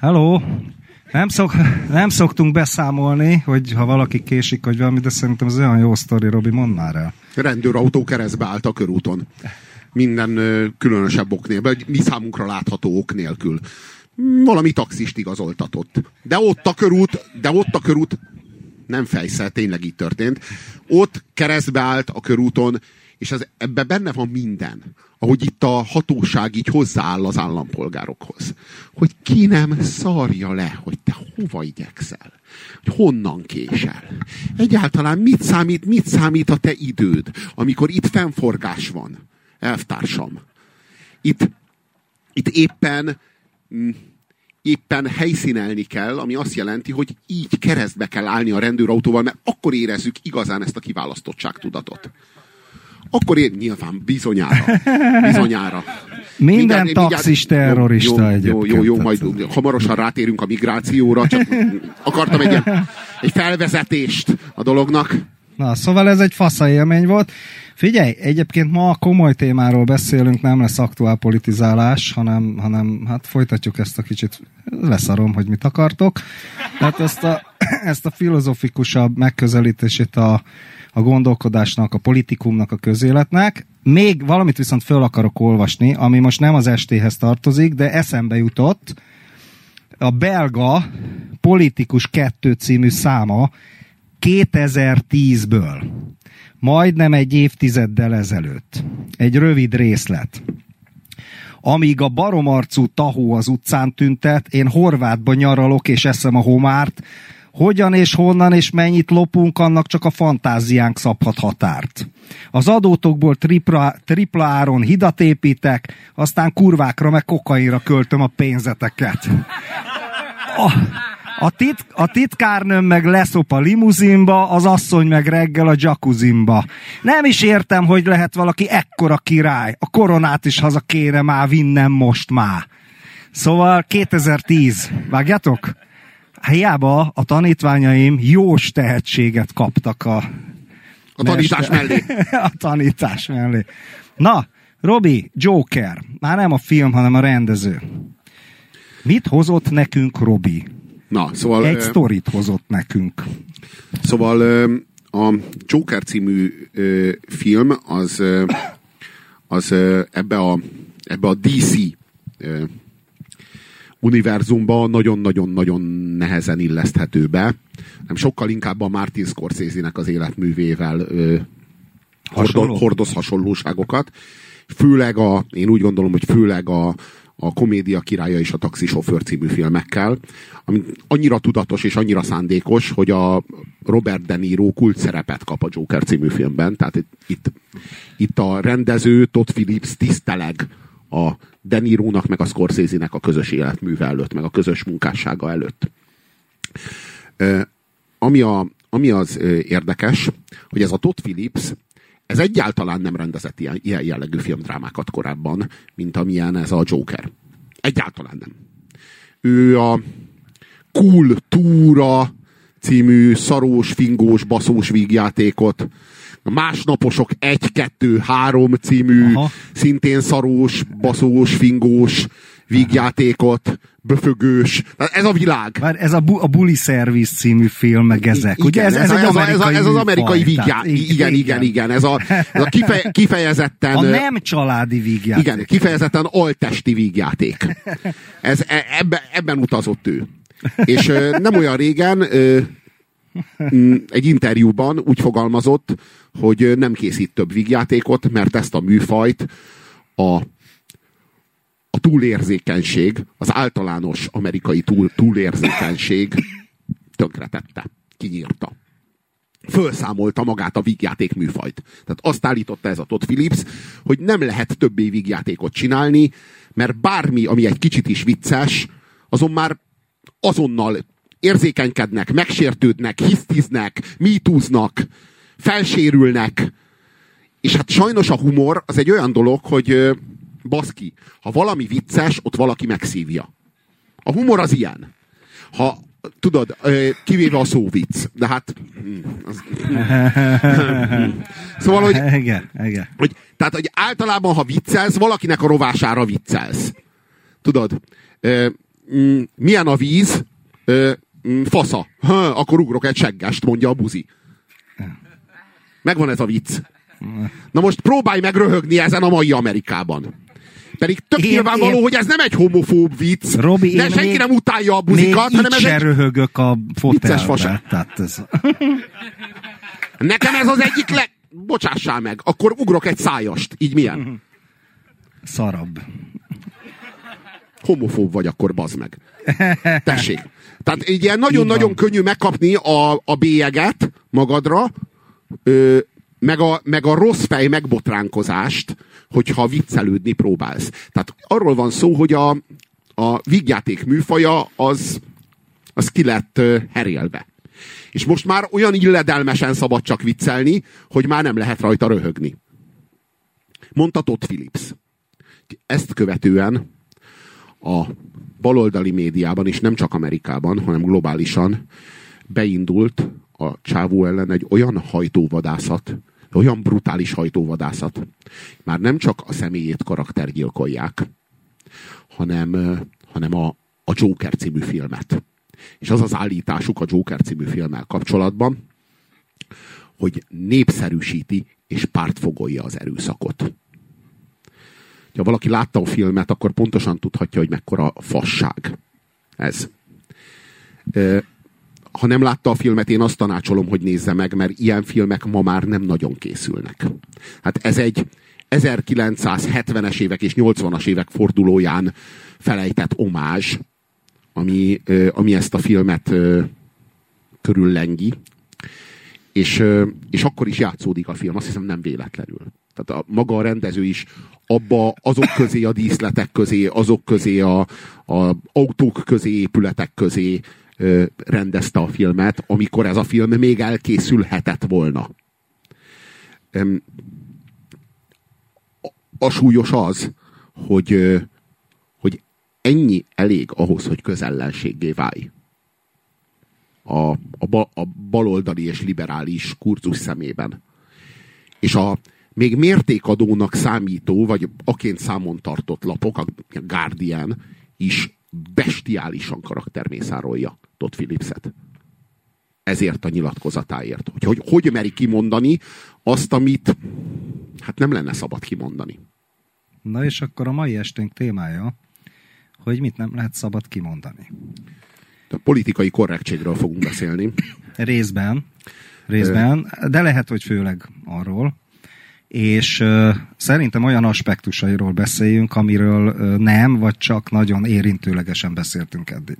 Hello! Nem, szok, nem szoktunk beszámolni, hogy ha valaki késik, vagy valami, de szerintem ez olyan jó sztori, Robi, mondd már el. Rendőrautó keresztbe állt a körúton. Minden különösebb ok nélkül, mi számunkra látható ok nélkül. Valami taxist igazoltatott. De ott a körút, de ott a körút, nem fejszel, tényleg így történt. Ott keresztbe állt a körúton, és ez, ebben benne van minden. Ahogy itt a hatóság így hozzááll az állampolgárokhoz. Hogy ki nem szarja le, hogy te hova igyekszel. Hogy honnan késel. Egyáltalán mit számít, mit számít a te időd, amikor itt fennforgás van, elvtársam. Itt, itt éppen mm, éppen helyszínelni kell, ami azt jelenti, hogy így keresztbe kell állni a rendőrautóval, mert akkor érezzük igazán ezt a kiválasztottságtudatot. Akkor én nyilván bizonyára. Bizonyára. Minden mindjárt, taxis terrorista jó, jó, jó, jó, jó, majd hamarosan rátérünk a migrációra, csak akartam egy, egy felvezetést a dolognak. Na, szóval ez egy fasza élmény volt. Figyelj, egyébként ma komoly témáról beszélünk, nem lesz aktuál politizálás, hanem, hanem hát folytatjuk ezt a kicsit, leszarom, hogy mit akartok. Tehát ezt a, ezt a filozofikusabb megközelítését a, a gondolkodásnak, a politikumnak, a közéletnek. Még valamit viszont föl akarok olvasni, ami most nem az estéhez tartozik, de eszembe jutott. A belga politikus 2 című száma 2010-ből. Majdnem egy évtizeddel ezelőtt. Egy rövid részlet. Amíg a baromarcú tahó az utcán tüntet, én Horvátban nyaralok és eszem a homárt, hogyan és honnan és mennyit lopunk, annak csak a fantáziánk szabhat határt. Az adótokból tripla, tripla áron hidat építek, aztán kurvákra meg kokainra költöm a pénzeteket. A, a, tit, a titkárnőm meg leszop a limuzinba, az asszony meg reggel a jacuzinba. Nem is értem, hogy lehet valaki ekkora király. A koronát is haza kéne már vinnem most már. Szóval 2010. Vágjátok? Hiába a tanítványaim jós tehetséget kaptak a... A tanítás mellé. a tanítás mellé. Na, Robi, Joker. Már nem a film, hanem a rendező. Mit hozott nekünk Robi? Na, szóval... Egy sztorit hozott nekünk. Szóval a Joker című film az, az ebbe a, ebbe a DC univerzumba nagyon-nagyon-nagyon nehezen illeszthető be. Nem sokkal inkább a Martin Scorsese-nek az életművével ö, Hasonló. hordoz hasonlóságokat. Főleg a, én úgy gondolom, hogy főleg a, a Komédia királya és a Taxisofőr című filmekkel, ami annyira tudatos és annyira szándékos, hogy a Robert De Niro kult szerepet kap a Joker című filmben. Tehát itt, itt, itt a rendező Todd Phillips tiszteleg a De Niro-nak, meg a Scorsese-nek a közös életműve előtt, meg a közös munkássága előtt. Ami, a, ami az érdekes, hogy ez a Todd Phillips, ez egyáltalán nem rendezett ilyen, ilyen jellegű filmdrámákat korábban, mint amilyen ez a Joker. Egyáltalán nem. Ő a Cool Túra című szarós, fingós, baszós vígjátékot a Másnaposok 1-2-3 című, Aha. szintén szarós, baszós, fingós vígjátékot, böfögős. Ez a világ. Már ez a, bu- a Bully Service című film, meg ezek. Igen, Ugye ez, ez, ez, ez, a, ez, a, ez az amerikai vígjáték. Igen, igen, igen, igen. Ez a, ez a kife, kifejezetten... A nem családi vígjáték. Igen, kifejezetten altesti vígjáték. Ez, e, ebben, ebben utazott ő. És nem olyan régen egy interjúban úgy fogalmazott, hogy nem készít több vígjátékot, mert ezt a műfajt a, a túlérzékenység, az általános amerikai túl, túlérzékenység tönkretette, kinyírta. Fölszámolta magát a vígjáték műfajt. Tehát azt állította ez a Todd Phillips, hogy nem lehet többé vígjátékot csinálni, mert bármi, ami egy kicsit is vicces, azon már azonnal érzékenykednek, megsértődnek, hisztiznek, mítúznak, felsérülnek. És hát sajnos a humor az egy olyan dolog, hogy baszki, ha valami vicces, ott valaki megszívja. A humor az ilyen. Ha, tudod, kivéve a szóvic, de hát... Hm, az, szóval, hogy, igen, igen. hogy... Tehát, hogy általában, ha viccelsz, valakinek a rovására viccelsz. Tudod, milyen a víz, fasza. Ha, akkor ugrok egy seggest, mondja a buzi. Megvan ez a vicc. Na most próbálj meg röhögni ezen a mai Amerikában. Pedig tök én, nyilvánvaló, én... hogy ez nem egy homofób vicc. Robi, de senki még, nem utálja a buzikat, hanem ez egy... röhögök a fotelbe. Tehát ez... Nekem ez az egyik leg... Bocsássál meg, akkor ugrok egy szájast. Így milyen? Szarabb. Homofób vagy akkor, bazd meg. Tessék. Tehát így ilyen nagyon-nagyon könnyű megkapni a, a bélyeget magadra, ö, meg, a, meg a rossz fej megbotránkozást, hogyha viccelődni próbálsz. Tehát arról van szó, hogy a, a vígjáték műfaja az, az ki lett herélve. És most már olyan illedelmesen szabad csak viccelni, hogy már nem lehet rajta röhögni. Mondta Todd Phillips. Ezt követően a baloldali médiában, és nem csak Amerikában, hanem globálisan beindult a csávó ellen egy olyan hajtóvadászat, olyan brutális hajtóvadászat. Már nem csak a személyét karaktergyilkolják, hanem, hanem a, a Joker című filmet. És az az állításuk a Joker című filmmel kapcsolatban, hogy népszerűsíti és pártfogolja az erőszakot. Ha valaki látta a filmet, akkor pontosan tudhatja, hogy mekkora fasság ez. Ha nem látta a filmet, én azt tanácsolom, hogy nézze meg, mert ilyen filmek ma már nem nagyon készülnek. Hát ez egy 1970-es évek és 80-as évek fordulóján felejtett omázs ami, ami ezt a filmet körüllengi, és, és akkor is játszódik a film, azt hiszem nem véletlenül. Tehát a, maga a rendező is abba azok közé, a díszletek közé, azok közé, a, a autók közé, épületek közé ö, rendezte a filmet, amikor ez a film még elkészülhetett volna. Öm, a, súlyos az, hogy, ennyi elég ahhoz, hogy közellenséggé válj. A, a, ba, a baloldali és liberális kurzus szemében. És a még mértékadónak számító, vagy aként számon tartott lapok, a Guardian is bestiálisan karaktermészárolja Todd Phillipset. Ezért a nyilatkozatáért. Hogy, hogy hogy meri kimondani azt, amit hát nem lenne szabad kimondani. Na és akkor a mai esténk témája hogy mit nem lehet szabad kimondani. A politikai korrektségről fogunk beszélni. Részben. Részben, de lehet, hogy főleg arról. És szerintem olyan aspektusairól beszéljünk, amiről nem, vagy csak nagyon érintőlegesen beszéltünk eddig.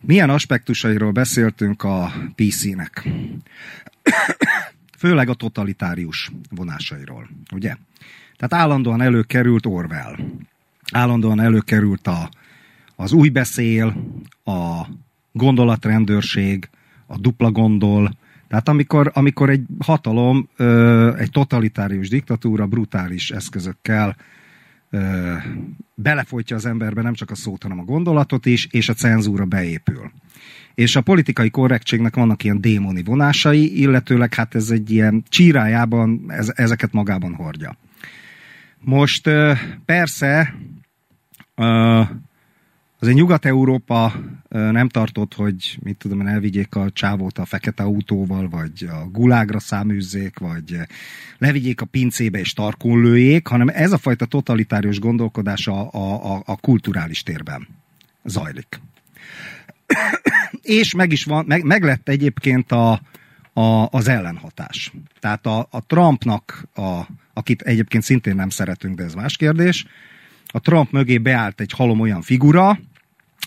Milyen aspektusairól beszéltünk a PC-nek? Főleg a totalitárius vonásairól, ugye? Tehát állandóan előkerült Orwell állandóan előkerült a, az új beszél, a gondolatrendőrség, a dupla gondol, tehát amikor, amikor egy hatalom, egy totalitárius diktatúra brutális eszközökkel belefolytja az emberbe nem csak a szót, hanem a gondolatot is, és a cenzúra beépül. És a politikai korrektségnek vannak ilyen démoni vonásai, illetőleg hát ez egy ilyen csírájában ez, ezeket magában hordja. Most persze Azért Nyugat-Európa nem tartott, hogy mit tudom, elvigyék a csávót a fekete autóval, vagy a gulágra száműzzék, vagy levigyék a pincébe és tarkon lőjék, hanem ez a fajta totalitárius gondolkodás a, a, a, a kulturális térben zajlik. és meg is van, meg, meg lett egyébként a, a, az ellenhatás. Tehát a, a Trumpnak, a, akit egyébként szintén nem szeretünk, de ez más kérdés, a Trump mögé beállt egy halom olyan figura,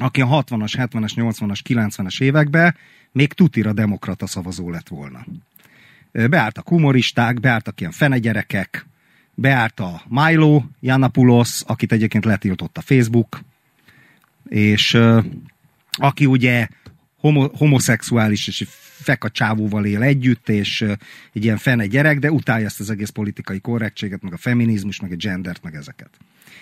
aki a 60-as, 70-es, 80-as, 90-es években még tutira demokrata szavazó lett volna. Beálltak humoristák, beálltak ilyen fenegyerekek, beállt a Milo Janapoulos, akit egyébként letiltott a Facebook, és aki ugye homo, homoszexuális és feka csávóval él együtt, és egy ilyen fene gyerek, de utálja ezt az egész politikai korrektséget, meg a feminizmus, meg a gendert, meg ezeket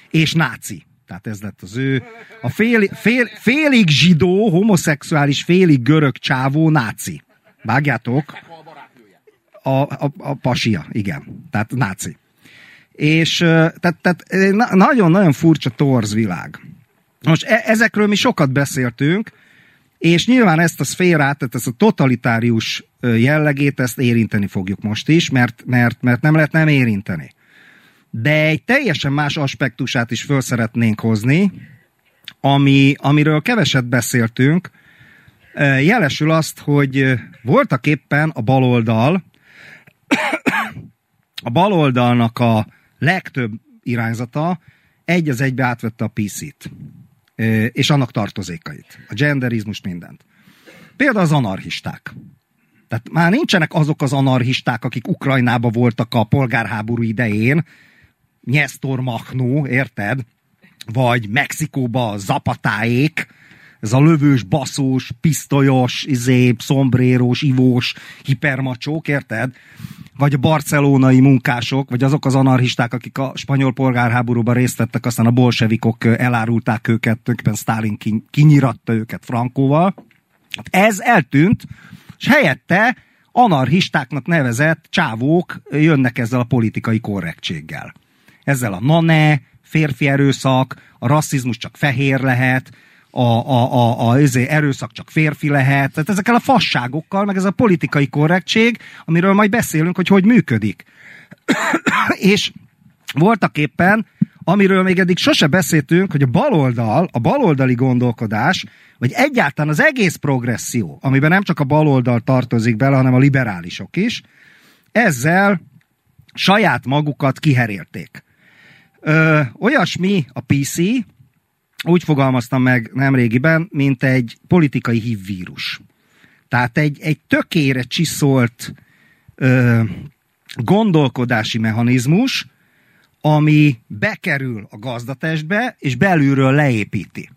és náci. Tehát ez lett az ő, a fél, fél, félig zsidó, homoszexuális, félig görög csávó náci. Vágjátok? A, a, a pasia, igen. Tehát náci. És tehát, tehát nagyon-nagyon furcsa torz világ. Most e- ezekről mi sokat beszéltünk, és nyilván ezt a szférát, tehát ezt a totalitárius jellegét, ezt érinteni fogjuk most is, mert, mert, mert nem lehet nem érinteni. De egy teljesen más aspektusát is föl szeretnénk hozni, ami, amiről keveset beszéltünk, jelesül azt, hogy voltak éppen a baloldal, a baloldalnak a legtöbb irányzata egy az egybe átvette a PC-t, és annak tartozékait, a genderizmus, mindent. Például az anarchisták. Tehát már nincsenek azok az anarchisták, akik Ukrajnába voltak a polgárháború idején, Nyesztor Machnó, érted? Vagy Mexikóba Zapatáék, ez a lövős, baszós, pisztolyos, izé, szombrérós, ivós, hipermacsók, érted? Vagy a barcelonai munkások, vagy azok az anarchisták, akik a spanyol polgárháborúban részt vettek, aztán a bolsevikok elárulták őket, tulajdonképpen Stalin kinyiratta őket Frankóval. Hát ez eltűnt, és helyette anarchistáknak nevezett csávók jönnek ezzel a politikai korrektséggel. Ezzel a nane, férfi erőszak, a rasszizmus csak fehér lehet, a, a, a, a a erőszak csak férfi lehet, tehát ezekkel a fasságokkal, meg ez a politikai korrektség, amiről majd beszélünk, hogy hogy működik. és voltak éppen, amiről még eddig sose beszéltünk, hogy a baloldal, a baloldali gondolkodás, vagy egyáltalán az egész progresszió, amiben nem csak a baloldal tartozik bele, hanem a liberálisok is, ezzel saját magukat kiherélték. Ö, olyasmi a PC, úgy fogalmaztam meg nemrégiben, mint egy politikai hívvírus. Tehát egy, egy tökére csiszolt ö, gondolkodási mechanizmus, ami bekerül a gazdatestbe, és belülről leépíti.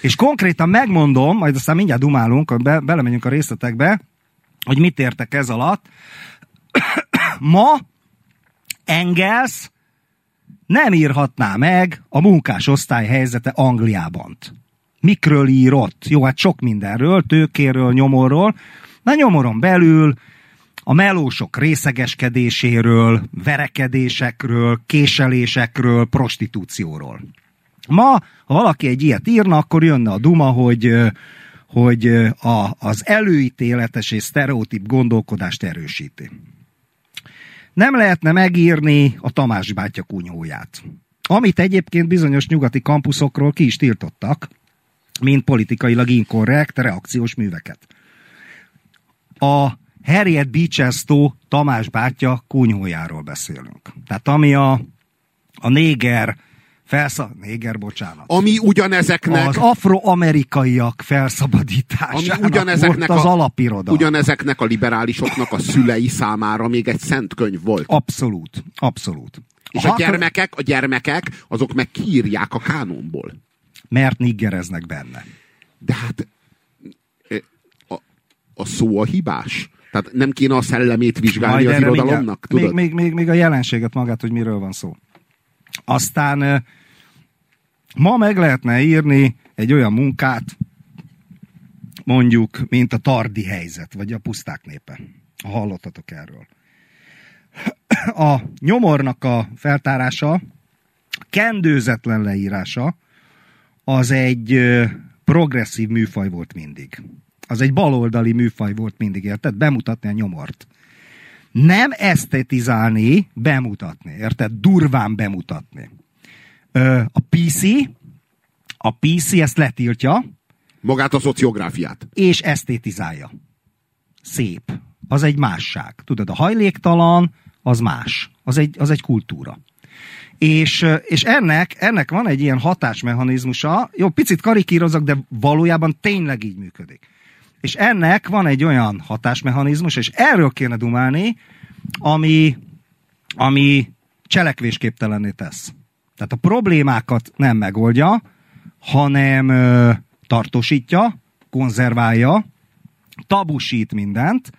És konkrétan megmondom, majd aztán mindjárt dumálunk, be, belemegyünk a részletekbe, hogy mit értek ez alatt. Ma Engels nem írhatná meg a munkásosztály helyzete Angliában. Mikről írott? Jó, hát sok mindenről, tőkéről, nyomorról, de nyomoron belül a melósok részegeskedéséről, verekedésekről, késelésekről, prostitúcióról. Ma, ha valaki egy ilyet írna, akkor jönne a duma, hogy, hogy a, az előítéletes és sztereotíp gondolkodást erősíti nem lehetne megírni a Tamás bátya kunyhóját. Amit egyébként bizonyos nyugati kampuszokról ki is tiltottak, mint politikailag inkorrekt reakciós műveket. A Harriet Beechesto Tamás bátya kunyhójáról beszélünk. Tehát ami a, a néger Felsza... Néger, bocsánat. Ami ugyanezeknek... Az afroamerikaiak felszabadításának ami ugyanezeknek volt az a, alapiroda. Ugyanezeknek a liberálisoknak a szülei számára még egy szent könyv volt. Abszolút, abszolút. És a, a gyermekek, a gyermekek, azok meg kiírják a kánonból. Mert niggereznek benne. De hát a, a szó a hibás. Tehát nem kéne a szellemét vizsgálni Majd az irodalomnak? Tudod? Még, még, még, még a jelenséget magát, hogy miről van szó. Aztán ma meg lehetne írni egy olyan munkát, mondjuk, mint a tardi helyzet, vagy a puszták népe. Ha hallottatok erről. A nyomornak a feltárása, kendőzetlen leírása, az egy progresszív műfaj volt mindig. Az egy baloldali műfaj volt mindig, érted? Bemutatni a nyomort nem esztetizálni, bemutatni, érted? Durván bemutatni. A PC, a PC ezt letiltja. Magát a szociográfiát. És esztétizálja. Szép. Az egy másság. Tudod, a hajléktalan, az más. Az egy, az egy kultúra. És, és ennek, ennek van egy ilyen hatásmechanizmusa, jó, picit karikírozok, de valójában tényleg így működik. És ennek van egy olyan hatásmechanizmus, és erről kéne dumálni, ami, ami cselekvésképtelenné tesz. Tehát a problémákat nem megoldja, hanem ö, tartósítja, konzerválja, tabusít mindent,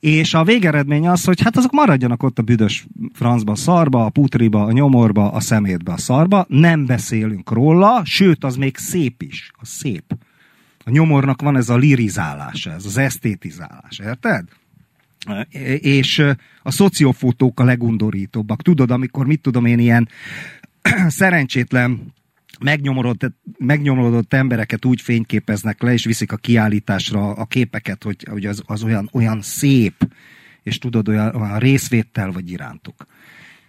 és a végeredmény az, hogy hát azok maradjanak ott a büdös francba, a szarba, a putriba, a nyomorba, a szemétbe, a szarba, nem beszélünk róla, sőt, az még szép is, az szép. A nyomornak van ez a lirizálása, ez az esztétizálás, érted? És a szociofotók a legundorítóbbak. Tudod, amikor mit tudom én ilyen szerencsétlen megnyomorodott, megnyomorodott embereket úgy fényképeznek le, és viszik a kiállításra a képeket, hogy, hogy az, az olyan, olyan szép, és tudod, olyan, olyan részvétel vagy irántuk.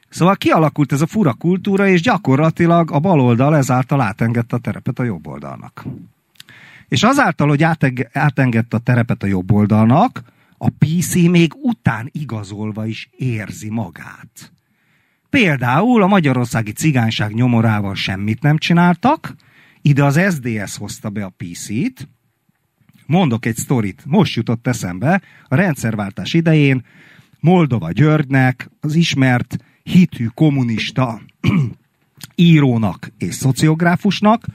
Szóval kialakult ez a fura kultúra, és gyakorlatilag a baloldal ezáltal átengedte a terepet a jobb oldalnak. És azáltal, hogy átengedte a terepet a jobb oldalnak, a PC még után igazolva is érzi magát. Például a magyarországi cigányság nyomorával semmit nem csináltak, ide az SDS hozta be a PC-t, mondok egy sztorit, most jutott eszembe, a rendszerváltás idején Moldova Györgynek, az ismert hitű kommunista írónak és szociográfusnak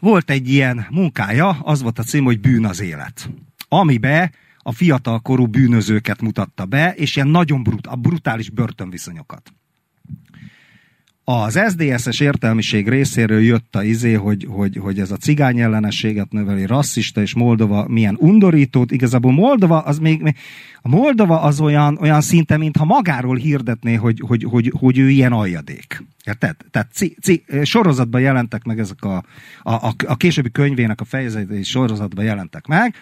volt egy ilyen munkája, az volt a cím, hogy Bűn az élet, amibe a fiatalkorú bűnözőket mutatta be, és ilyen nagyon brut, brutális börtönviszonyokat az SZDSZ-es értelmiség részéről jött a izé, hogy, hogy, hogy ez a cigány ellenességet növeli, rasszista és Moldova milyen undorítót. Igazából Moldova az még, a Moldova az olyan, olyan szinte, mintha magáról hirdetné, hogy, hogy, hogy, hogy ő ilyen aljadék. Érted? Tehát ci, ci, sorozatban jelentek meg ezek a, a, a, a későbbi könyvének a fejezetei sorozatban jelentek meg,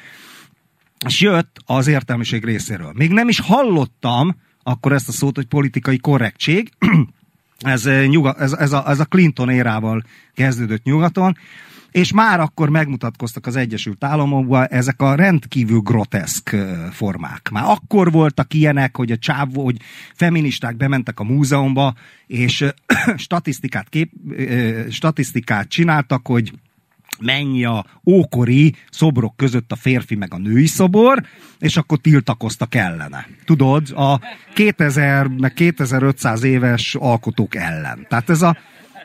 és jött az értelmiség részéről. Még nem is hallottam akkor ezt a szót, hogy politikai korrektség, ez, eh, nyuga, ez, ez, a, ez a Clinton érával kezdődött nyugaton, és már akkor megmutatkoztak az Egyesült Államokban ezek a rendkívül groteszk eh, formák. Már akkor voltak ilyenek, hogy a csáv, hogy feministák bementek a múzeumba, és eh, statisztikát, kép, statisztikát csináltak, hogy mennyi a ókori szobrok között a férfi meg a női szobor, és akkor tiltakoztak ellene. Tudod, a 2000 meg 2500 éves alkotók ellen. Tehát ez a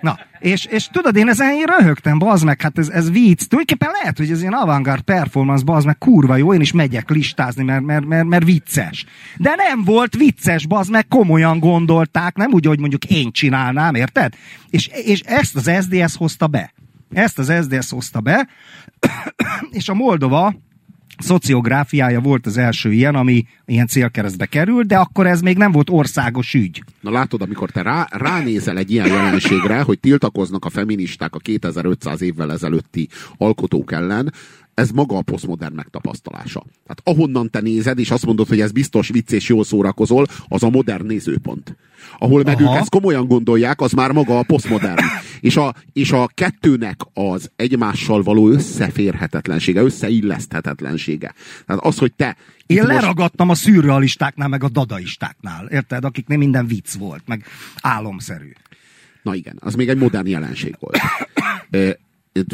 Na, és, és tudod, én ezen én röhögtem, bazd meg, hát ez, ez vicc. Tulajdonképpen lehet, hogy ez ilyen avantgard performance, bazd meg, kurva jó, én is megyek listázni, mert, mert, mert, mert vicces. De nem volt vicces, bazd meg, komolyan gondolták, nem úgy, hogy mondjuk én csinálnám, érted? És, és ezt az SDS hozta be. Ezt az SZDSZ hozta be, és a Moldova szociográfiája volt az első ilyen, ami ilyen célkeresztbe került, de akkor ez még nem volt országos ügy. Na látod, amikor te rá, ránézel egy ilyen jelenségre, hogy tiltakoznak a feministák a 2500 évvel ezelőtti alkotók ellen, ez maga a posztmodern megtapasztalása. Tehát ahonnan te nézed, és azt mondod, hogy ez biztos vicc és jól szórakozol, az a modern nézőpont. Ahol meg Aha. ők ezt komolyan gondolják, az már maga a posztmodern. És a, és a kettőnek az egymással való összeférhetetlensége, összeilleszthetetlensége. Tehát az, hogy te... Én most... leragadtam a szürrealistáknál, meg a dadaistáknál, érted? Akiknél minden vicc volt, meg álomszerű. Na igen, az még egy modern jelenség volt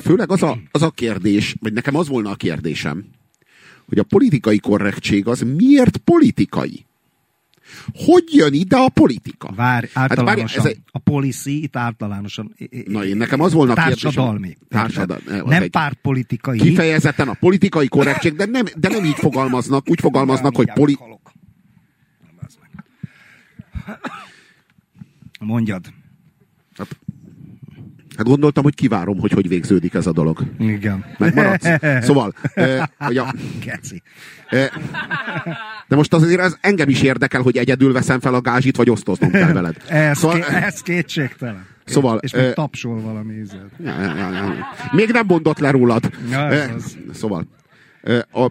főleg az a, az a kérdés, vagy nekem az volna a kérdésem, hogy a politikai korrektség az miért politikai? Hogy jön ide a politika? Vár, általánosan, hát, ez egy... a policy itt általánosan Na én nekem az volna a társadalmi. Társadalmi. Nem pártpolitikai. Kifejezetten a politikai korrektség, de nem, de nem így fogalmaznak, úgy fogalmaznak, hogy poli... Mondjad. Hát, Hát gondoltam, hogy kivárom, hogy hogy végződik ez a dolog. Igen. Megmaradsz. Szóval, eh, hogy a, eh, de most azért ez engem is érdekel, hogy egyedül veszem fel a gázsit, vagy osztoznom kell veled. ez, szóval, ké, ez kétségtelen. Szóval, és még tapsol valami ízet. Ja, ja, ja. Még nem mondott le rólad. Ja, eh, az. Szóval, eh, a,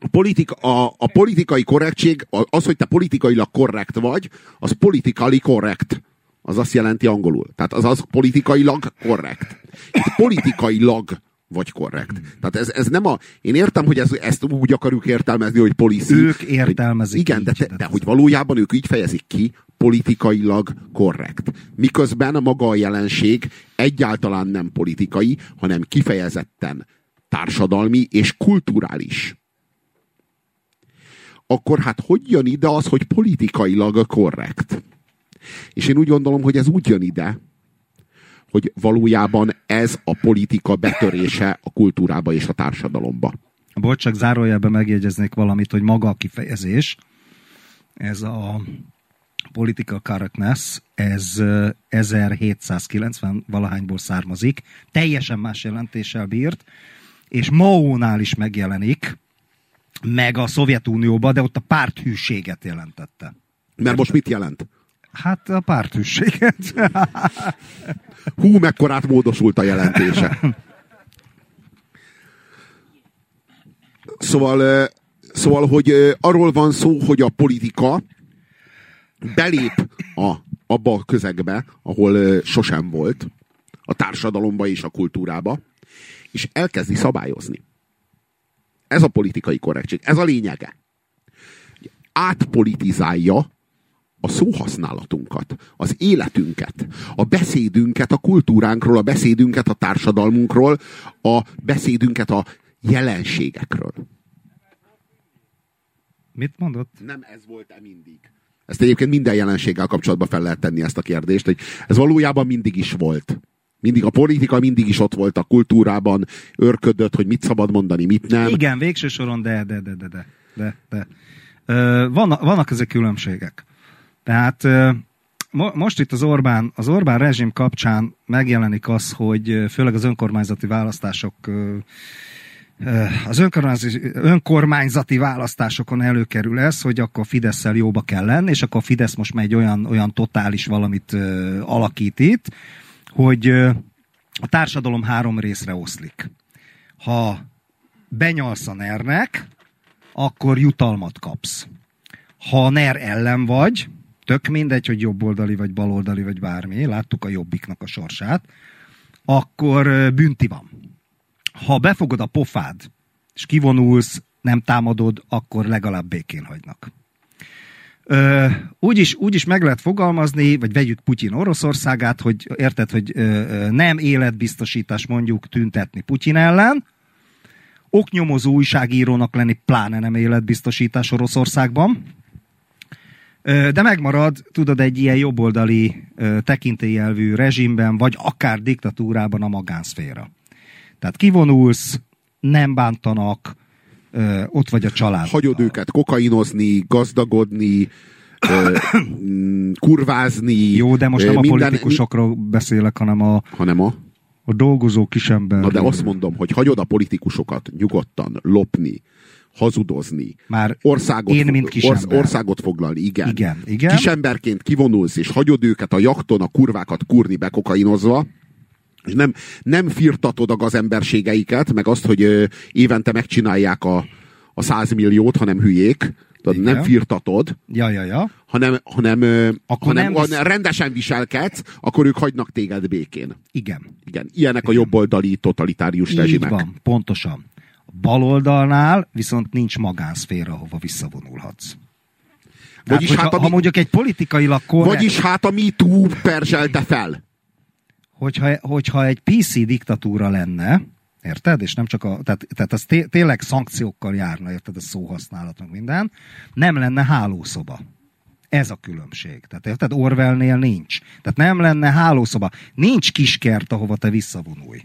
a, politika, a, a politikai korrektség, az, hogy te politikailag korrekt vagy, az politikali korrekt az azt jelenti angolul. Tehát az az politikailag korrekt. Itt politikailag vagy korrekt. Tehát ez, ez nem a... Én értem, hogy ez, ezt úgy akarjuk értelmezni, hogy policy. Ők értelmezik Igen, így, de, de, de hogy valójában ők így fejezik ki, politikailag korrekt. Miközben maga a jelenség egyáltalán nem politikai, hanem kifejezetten társadalmi és kulturális. Akkor hát hogy jön ide az, hogy politikailag korrekt? És én úgy gondolom, hogy ez úgy jön ide, hogy valójában ez a politika betörése a kultúrába és a társadalomba. Bocs, csak zárójelben megjegyeznék valamit, hogy maga a kifejezés, ez a political correctness, ez 1790 valahányból származik, teljesen más jelentéssel bírt, és Mao-nál is megjelenik, meg a Szovjetunióban, de ott a párthűséget jelentette. Mert most mit jelent? Hát a párthűséget. Hú, mekkorát módosult a jelentése. Szóval, szóval, hogy arról van szó, hogy a politika belép a, abba a közegbe, ahol sosem volt, a társadalomba és a kultúrába, és elkezdi szabályozni. Ez a politikai korrektség, ez a lényege. Átpolitizálja a szóhasználatunkat, az életünket, a beszédünket a kultúránkról, a beszédünket a társadalmunkról, a beszédünket a jelenségekről. Mit mondott? Nem ez volt-e mindig? Ezt egyébként minden jelenséggel kapcsolatban fel lehet tenni ezt a kérdést, hogy ez valójában mindig is volt. Mindig a politika mindig is ott volt a kultúrában, örködött, hogy mit szabad mondani, mit nem. Igen, végső soron, de, de, de, de, de, de. vannak, vannak ezek különbségek. Tehát most itt az Orbán, az Orbán rezsim kapcsán megjelenik az, hogy főleg az önkormányzati választások az önkormányzati, önkormányzati választásokon előkerül ez, hogy akkor fidesz jóba kell lenni, és akkor a Fidesz most megy olyan, olyan totális valamit ö, alakít itt, hogy a társadalom három részre oszlik. Ha benyalsz a nernek, akkor jutalmat kapsz. Ha NER ellen vagy, tök mindegy, hogy jobboldali vagy baloldali vagy bármi, láttuk a jobbiknak a sorsát, akkor bünti van. Ha befogod a pofád, és kivonulsz, nem támadod, akkor legalább békén hagynak. Ö, úgy, is, úgy is meg lehet fogalmazni, vagy vegyük Putyin Oroszországát, hogy érted, hogy nem életbiztosítás mondjuk tüntetni Putyin ellen, oknyomozó újságírónak lenni pláne nem életbiztosítás Oroszországban, de megmarad, tudod, egy ilyen jobboldali tekintélyelvű rezsimben, vagy akár diktatúrában a magánszféra. Tehát kivonulsz, nem bántanak, ott vagy a család. Hagyod őket kokainozni, gazdagodni, ö, kurvázni. Jó, de most nem minden... a politikusokról beszélek, hanem a, hanem a? a dolgozó kisember. Na de azt mondom, hogy hagyod a politikusokat nyugodtan lopni, hazudozni, Már országot, én, mint kisember. Orsz, országot foglalni, igen. igen. igen. Kisemberként kivonulsz, és hagyod őket a jakton a kurvákat kurni bekokainozva, és nem, nem firtatod a gazemberségeiket, meg azt, hogy ö, évente megcsinálják a, a százmilliót, hanem hülyék, tudod, nem firtatod, ja, ja, ja. hanem, hanem, akkor hanem nem visz... rendesen viselkedsz, akkor ők hagynak téged békén. Igen. Igen. Ilyenek Igen. a jobboldali totalitárius Így rezsimek. van, pontosan. A baloldalnál viszont nincs magánszféra, ahova visszavonulhatsz. Tehát, vagyis hát, ha, mi... ha mondjuk egy politikailag korrekt... Vagyis hát a MeToo perzselte fel hogyha, hogyha egy PC diktatúra lenne, érted? És nem csak a, tehát, tehát az té, tényleg szankciókkal járna, érted? A szóhasználat, meg minden. Nem lenne hálószoba. Ez a különbség. Tehát érted? Orwellnél nincs. Tehát nem lenne hálószoba. Nincs kiskert, ahova te visszavonulj.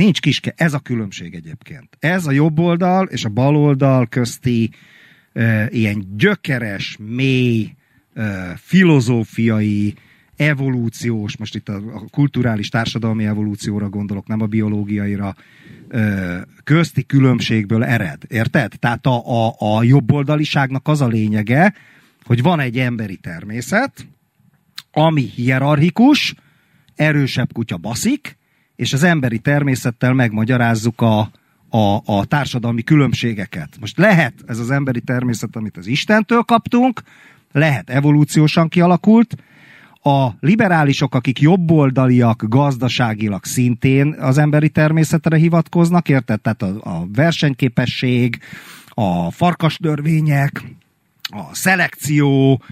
Nincs kiskert. Ez a különbség egyébként. Ez a jobb oldal és a bal oldal közti e, ilyen gyökeres, mély, e, filozófiai, evolúciós, most itt a, a kulturális társadalmi evolúcióra gondolok, nem a biológiaira, közti különbségből ered. Érted? Tehát a, a, a jobboldaliságnak az a lényege, hogy van egy emberi természet, ami hierarchikus, erősebb kutya baszik, és az emberi természettel megmagyarázzuk a, a, a társadalmi különbségeket. Most lehet ez az emberi természet, amit az Istentől kaptunk, lehet evolúciósan kialakult, a liberálisok, akik jobboldaliak gazdaságilag szintén az emberi természetre hivatkoznak, érted? Tehát a, a versenyképesség, a farkasdörvények, a szelekció,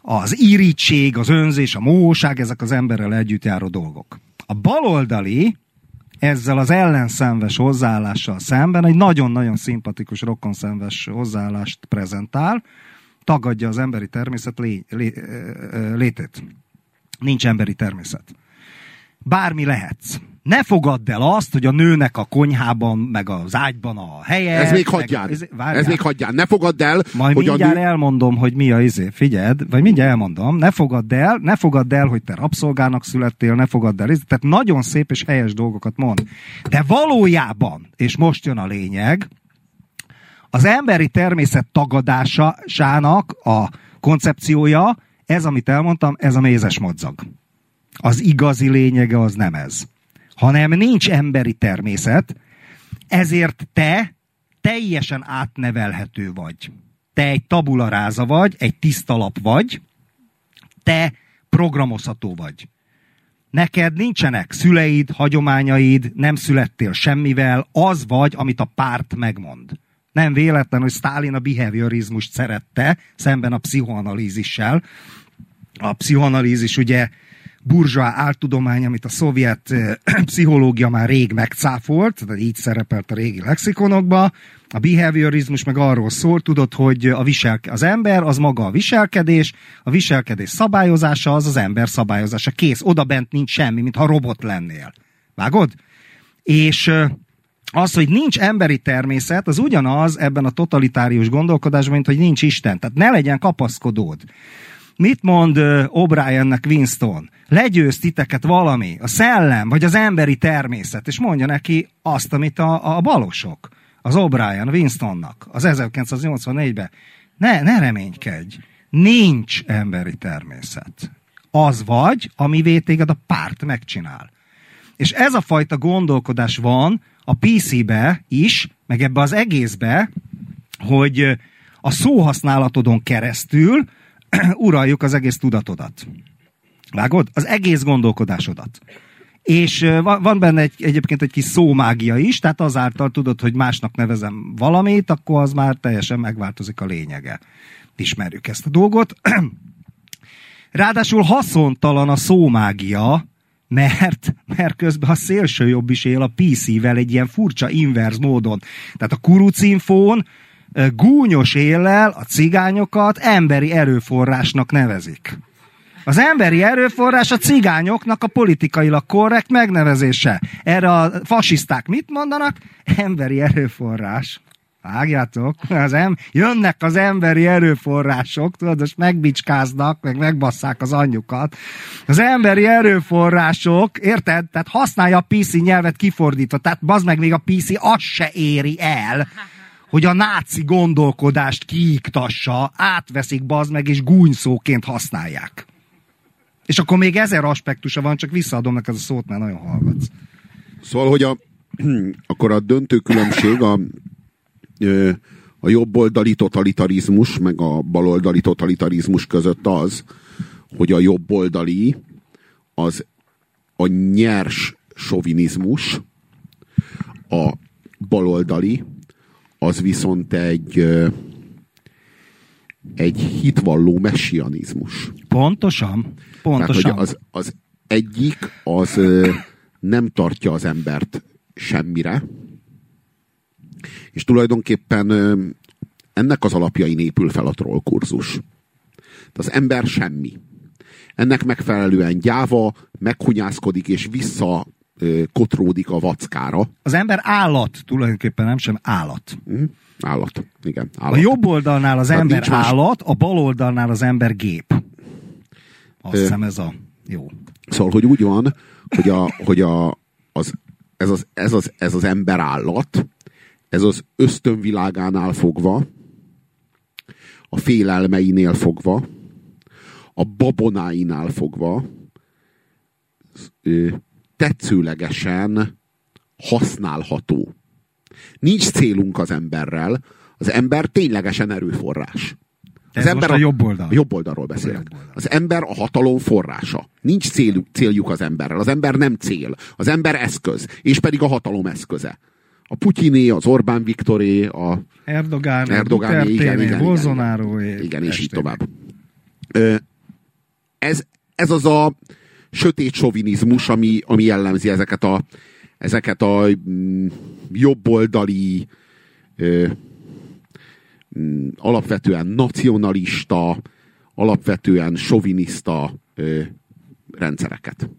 az irítség, az önzés, a móság, ezek az emberrel együtt járó dolgok. A baloldali ezzel az ellenszenves hozzáállással szemben egy nagyon-nagyon szimpatikus rokkonszenves hozzáállást prezentál, tagadja az emberi természet lé, lé, létét. Nincs emberi természet. Bármi lehetsz. Ne fogadd el azt, hogy a nőnek a konyhában, meg az ágyban a helye. Ez még hagyján. Ez, ez még hagyján. Ne fogadd el, Majd hogy mindjárt a nő... elmondom, hogy mi a izé. Figyeld, vagy mindjárt elmondom. Ne fogadd el, ne fogadd el, hogy te rabszolgának születtél, ne fogadd el. Tehát nagyon szép és helyes dolgokat mond. De valójában, és most jön a lényeg, az emberi természet tagadásának a koncepciója Ez, amit elmondtam, ez a mézes madzag. Az igazi lényege az nem ez. Hanem nincs emberi természet, ezért te teljesen átnevelhető vagy. Te egy tabularáza vagy, egy tiszta lap vagy, te programozható vagy. Neked nincsenek szüleid, hagyományaid, nem születtél semmivel, az vagy, amit a párt megmond. Nem véletlen, hogy Stalin a behaviorizmust szerette, szemben a pszichoanalízissel. A pszichoanalízis ugye burzsá áltudomány, amit a szovjet pszichológia már rég megcáfolt, tehát így szerepelt a régi lexikonokba. A behaviorizmus meg arról szól, tudod, hogy a visel, az ember az maga a viselkedés, a viselkedés szabályozása az az ember szabályozása. Kész, oda bent nincs semmi, mintha robot lennél. Vágod? És az, hogy nincs emberi természet, az ugyanaz ebben a totalitárius gondolkodásban, mint hogy nincs Isten. Tehát ne legyen kapaszkodód. Mit mond O'Briennek Winston? Legyőz titeket valami, a szellem, vagy az emberi természet, és mondja neki azt, amit a, a balosok, az O'Brien Winstonnak, az 1984-ben. Ne, ne reménykedj. Nincs emberi természet. Az vagy, ami téged a párt megcsinál. És ez a fajta gondolkodás van a PC-be is, meg ebbe az egészbe, hogy a szóhasználatodon keresztül uraljuk az egész tudatodat. Vágod? Az egész gondolkodásodat. És van benne egy, egyébként egy kis szómágia is, tehát azáltal tudod, hogy másnak nevezem valamit, akkor az már teljesen megváltozik a lényege. Ismerjük ezt a dolgot. Ráadásul haszontalan a szómágia, mert, mert közben a szélső jobb is él a PC-vel egy ilyen furcsa inverz módon. Tehát a kurucinfón gúnyos éllel a cigányokat emberi erőforrásnak nevezik. Az emberi erőforrás a cigányoknak a politikailag korrekt megnevezése. Erre a fasiszták mit mondanak? Emberi erőforrás. Vágjátok, az em- jönnek az emberi erőforrások, tudod, most megbicskáznak, meg megbasszák az anyjukat. Az emberi erőforrások, érted? Tehát használja a PC nyelvet kifordítva, tehát bazd meg még a PC azt se éri el, hogy a náci gondolkodást kiiktassa, átveszik bazd meg, és gúnyszóként használják. És akkor még ezer aspektusa van, csak visszaadom neked a szót, mert nagyon hallgatsz. Szóval, hogy a, akkor a döntő különbség a, a jobboldali totalitarizmus, meg a baloldali totalitarizmus között az, hogy a jobboldali az a nyers sovinizmus, a baloldali az viszont egy egy hitvalló messianizmus. Pontosan. Pontosan. Tehát, hogy az, az egyik az nem tartja az embert semmire, és tulajdonképpen ennek az alapjain épül fel a troll kurzus. Az ember semmi. Ennek megfelelően gyáva, meghunyászkodik és vissza kotródik a vackára. Az ember állat, tulajdonképpen nem sem állat. Mm, állat, igen. Állat. A jobb oldalnál az Tehát ember állat, a bal oldalnál az ember gép. Azt hiszem ez a jó. Szóval, hogy úgy van, hogy, a, hogy a, az, ez, az, ez, az, ez az ember állat, ez az ösztönvilágánál fogva, a félelmeinél fogva, a babonáinál fogva, tetszőlegesen használható. Nincs célunk az emberrel, az ember ténylegesen erőforrás. Az Ez ember a, a jobb oldal. A jobb oldalról beszélek. Jobb oldal. Az ember a hatalom forrása. Nincs céljuk, céljuk az emberrel. Az ember nem cél. Az ember eszköz. És pedig a hatalom eszköze. A Putyiné, az Orbán Viktoré, a Erdogán, Erdogán igen, igen, Bolsonaro, igen, igen, és így tovább. Ez, ez az a sötét sovinizmus, ami, ami jellemzi ezeket a, ezeket a mm, jobboldali ö, mm, alapvetően nacionalista, alapvetően soviniszta ö, rendszereket.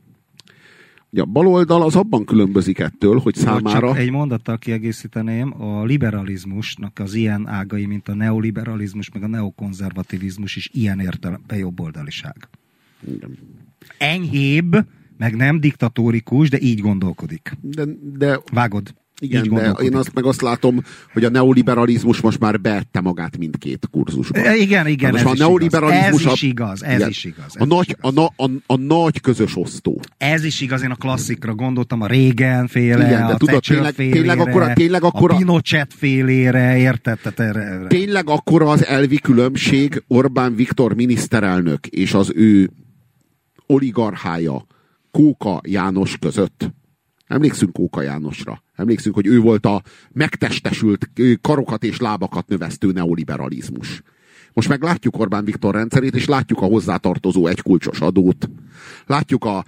Ugye a baloldal az abban különbözik ettől, hogy számára... Csak egy mondattal kiegészíteném, a liberalizmusnak az ilyen ágai, mint a neoliberalizmus, meg a neokonzervativizmus is ilyen értelemben jobboldaliság. Igen enyhébb, meg nem diktatórikus, de így gondolkodik. De, de Vágod? Igen, Így de én azt meg azt látom, hogy a neoliberalizmus most már beette magát mindkét kurzusba. E, Igen, igen, most ez a is neoliberalizmus igaz. Ez a- is igaz, ez igen. is igaz. A ez nagy, a, igaz. na, a, a nagy közös osztó. Ez is igaz, én a klasszikra gondoltam, a Reagan féle, Igen, de a tudod, tényleg- félére, tényleg akkora- tényleg akkora- a Pinochet félére, érted? Erre. Tényleg akkora az elvi különbség Orbán Viktor miniszterelnök és az ő oligarchája Kóka János között. Emlékszünk Kóka Jánosra. Emlékszünk, hogy ő volt a megtestesült karokat és lábakat növesztő neoliberalizmus. Most meg látjuk Orbán Viktor rendszerét, és látjuk a hozzátartozó egykulcsos adót. Látjuk a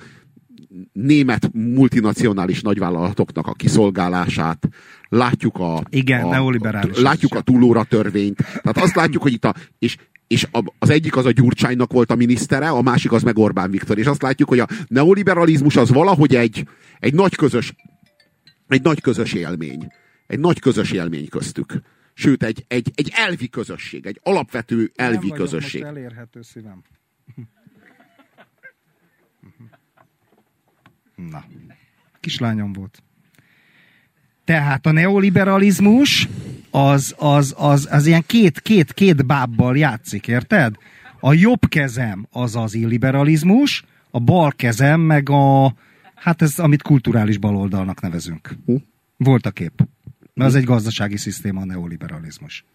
német multinacionális nagyvállalatoknak a kiszolgálását, látjuk a, Igen, a, neoliberális a, látjuk a túlóra törvényt. Tehát azt látjuk, hogy itt a, és, és az egyik az a Gyurcsánynak volt a minisztere, a másik az meg Orbán Viktor. És azt látjuk, hogy a neoliberalizmus az valahogy egy, egy nagy közös egy nagy közös élmény. Egy nagy közös élmény köztük. Sőt, egy, egy, egy elvi közösség, egy alapvető elvi Nem közösség. Most elérhető szívem. Na, kislányom volt. Tehát a neoliberalizmus az, az, az, az ilyen két, két, két bábbal játszik, érted? A jobb kezem az az illiberalizmus, a bal kezem meg a, hát ez, amit kulturális baloldalnak nevezünk. Hm. Volt a kép. Mert az egy gazdasági szisztéma a neoliberalizmus.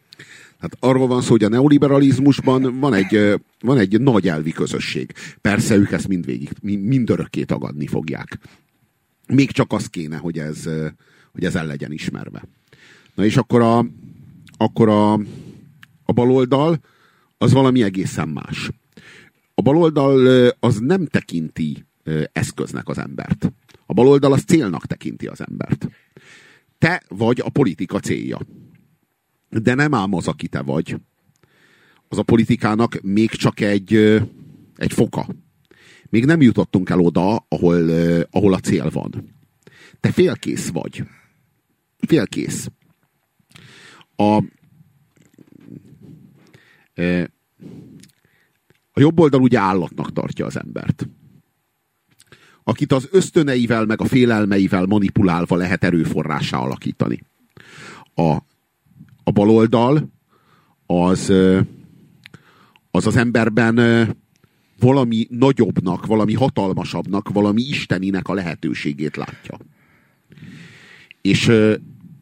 Hát arról van szó, hogy a neoliberalizmusban van egy, van egy nagy elvi közösség. Persze ők ezt mindvégig, mi- mindörökké tagadni fogják. Még csak az kéne, hogy ez, hogy ez el legyen ismerve. Na és akkor a, akkor a, a baloldal az valami egészen más. A baloldal az nem tekinti eszköznek az embert. A baloldal az célnak tekinti az embert. Te vagy a politika célja. De nem ám az, aki te vagy. Az a politikának még csak egy, egy foka. Még nem jutottunk el oda, ahol, ahol a cél van. Te félkész vagy. Félkész. A, ö, a jobb oldal ugye állatnak tartja az embert. Akit az ösztöneivel, meg a félelmeivel manipulálva lehet erőforrásá alakítani. A, a baloldal az, ö, az az emberben ö, valami nagyobbnak, valami hatalmasabbnak, valami isteninek a lehetőségét látja. És,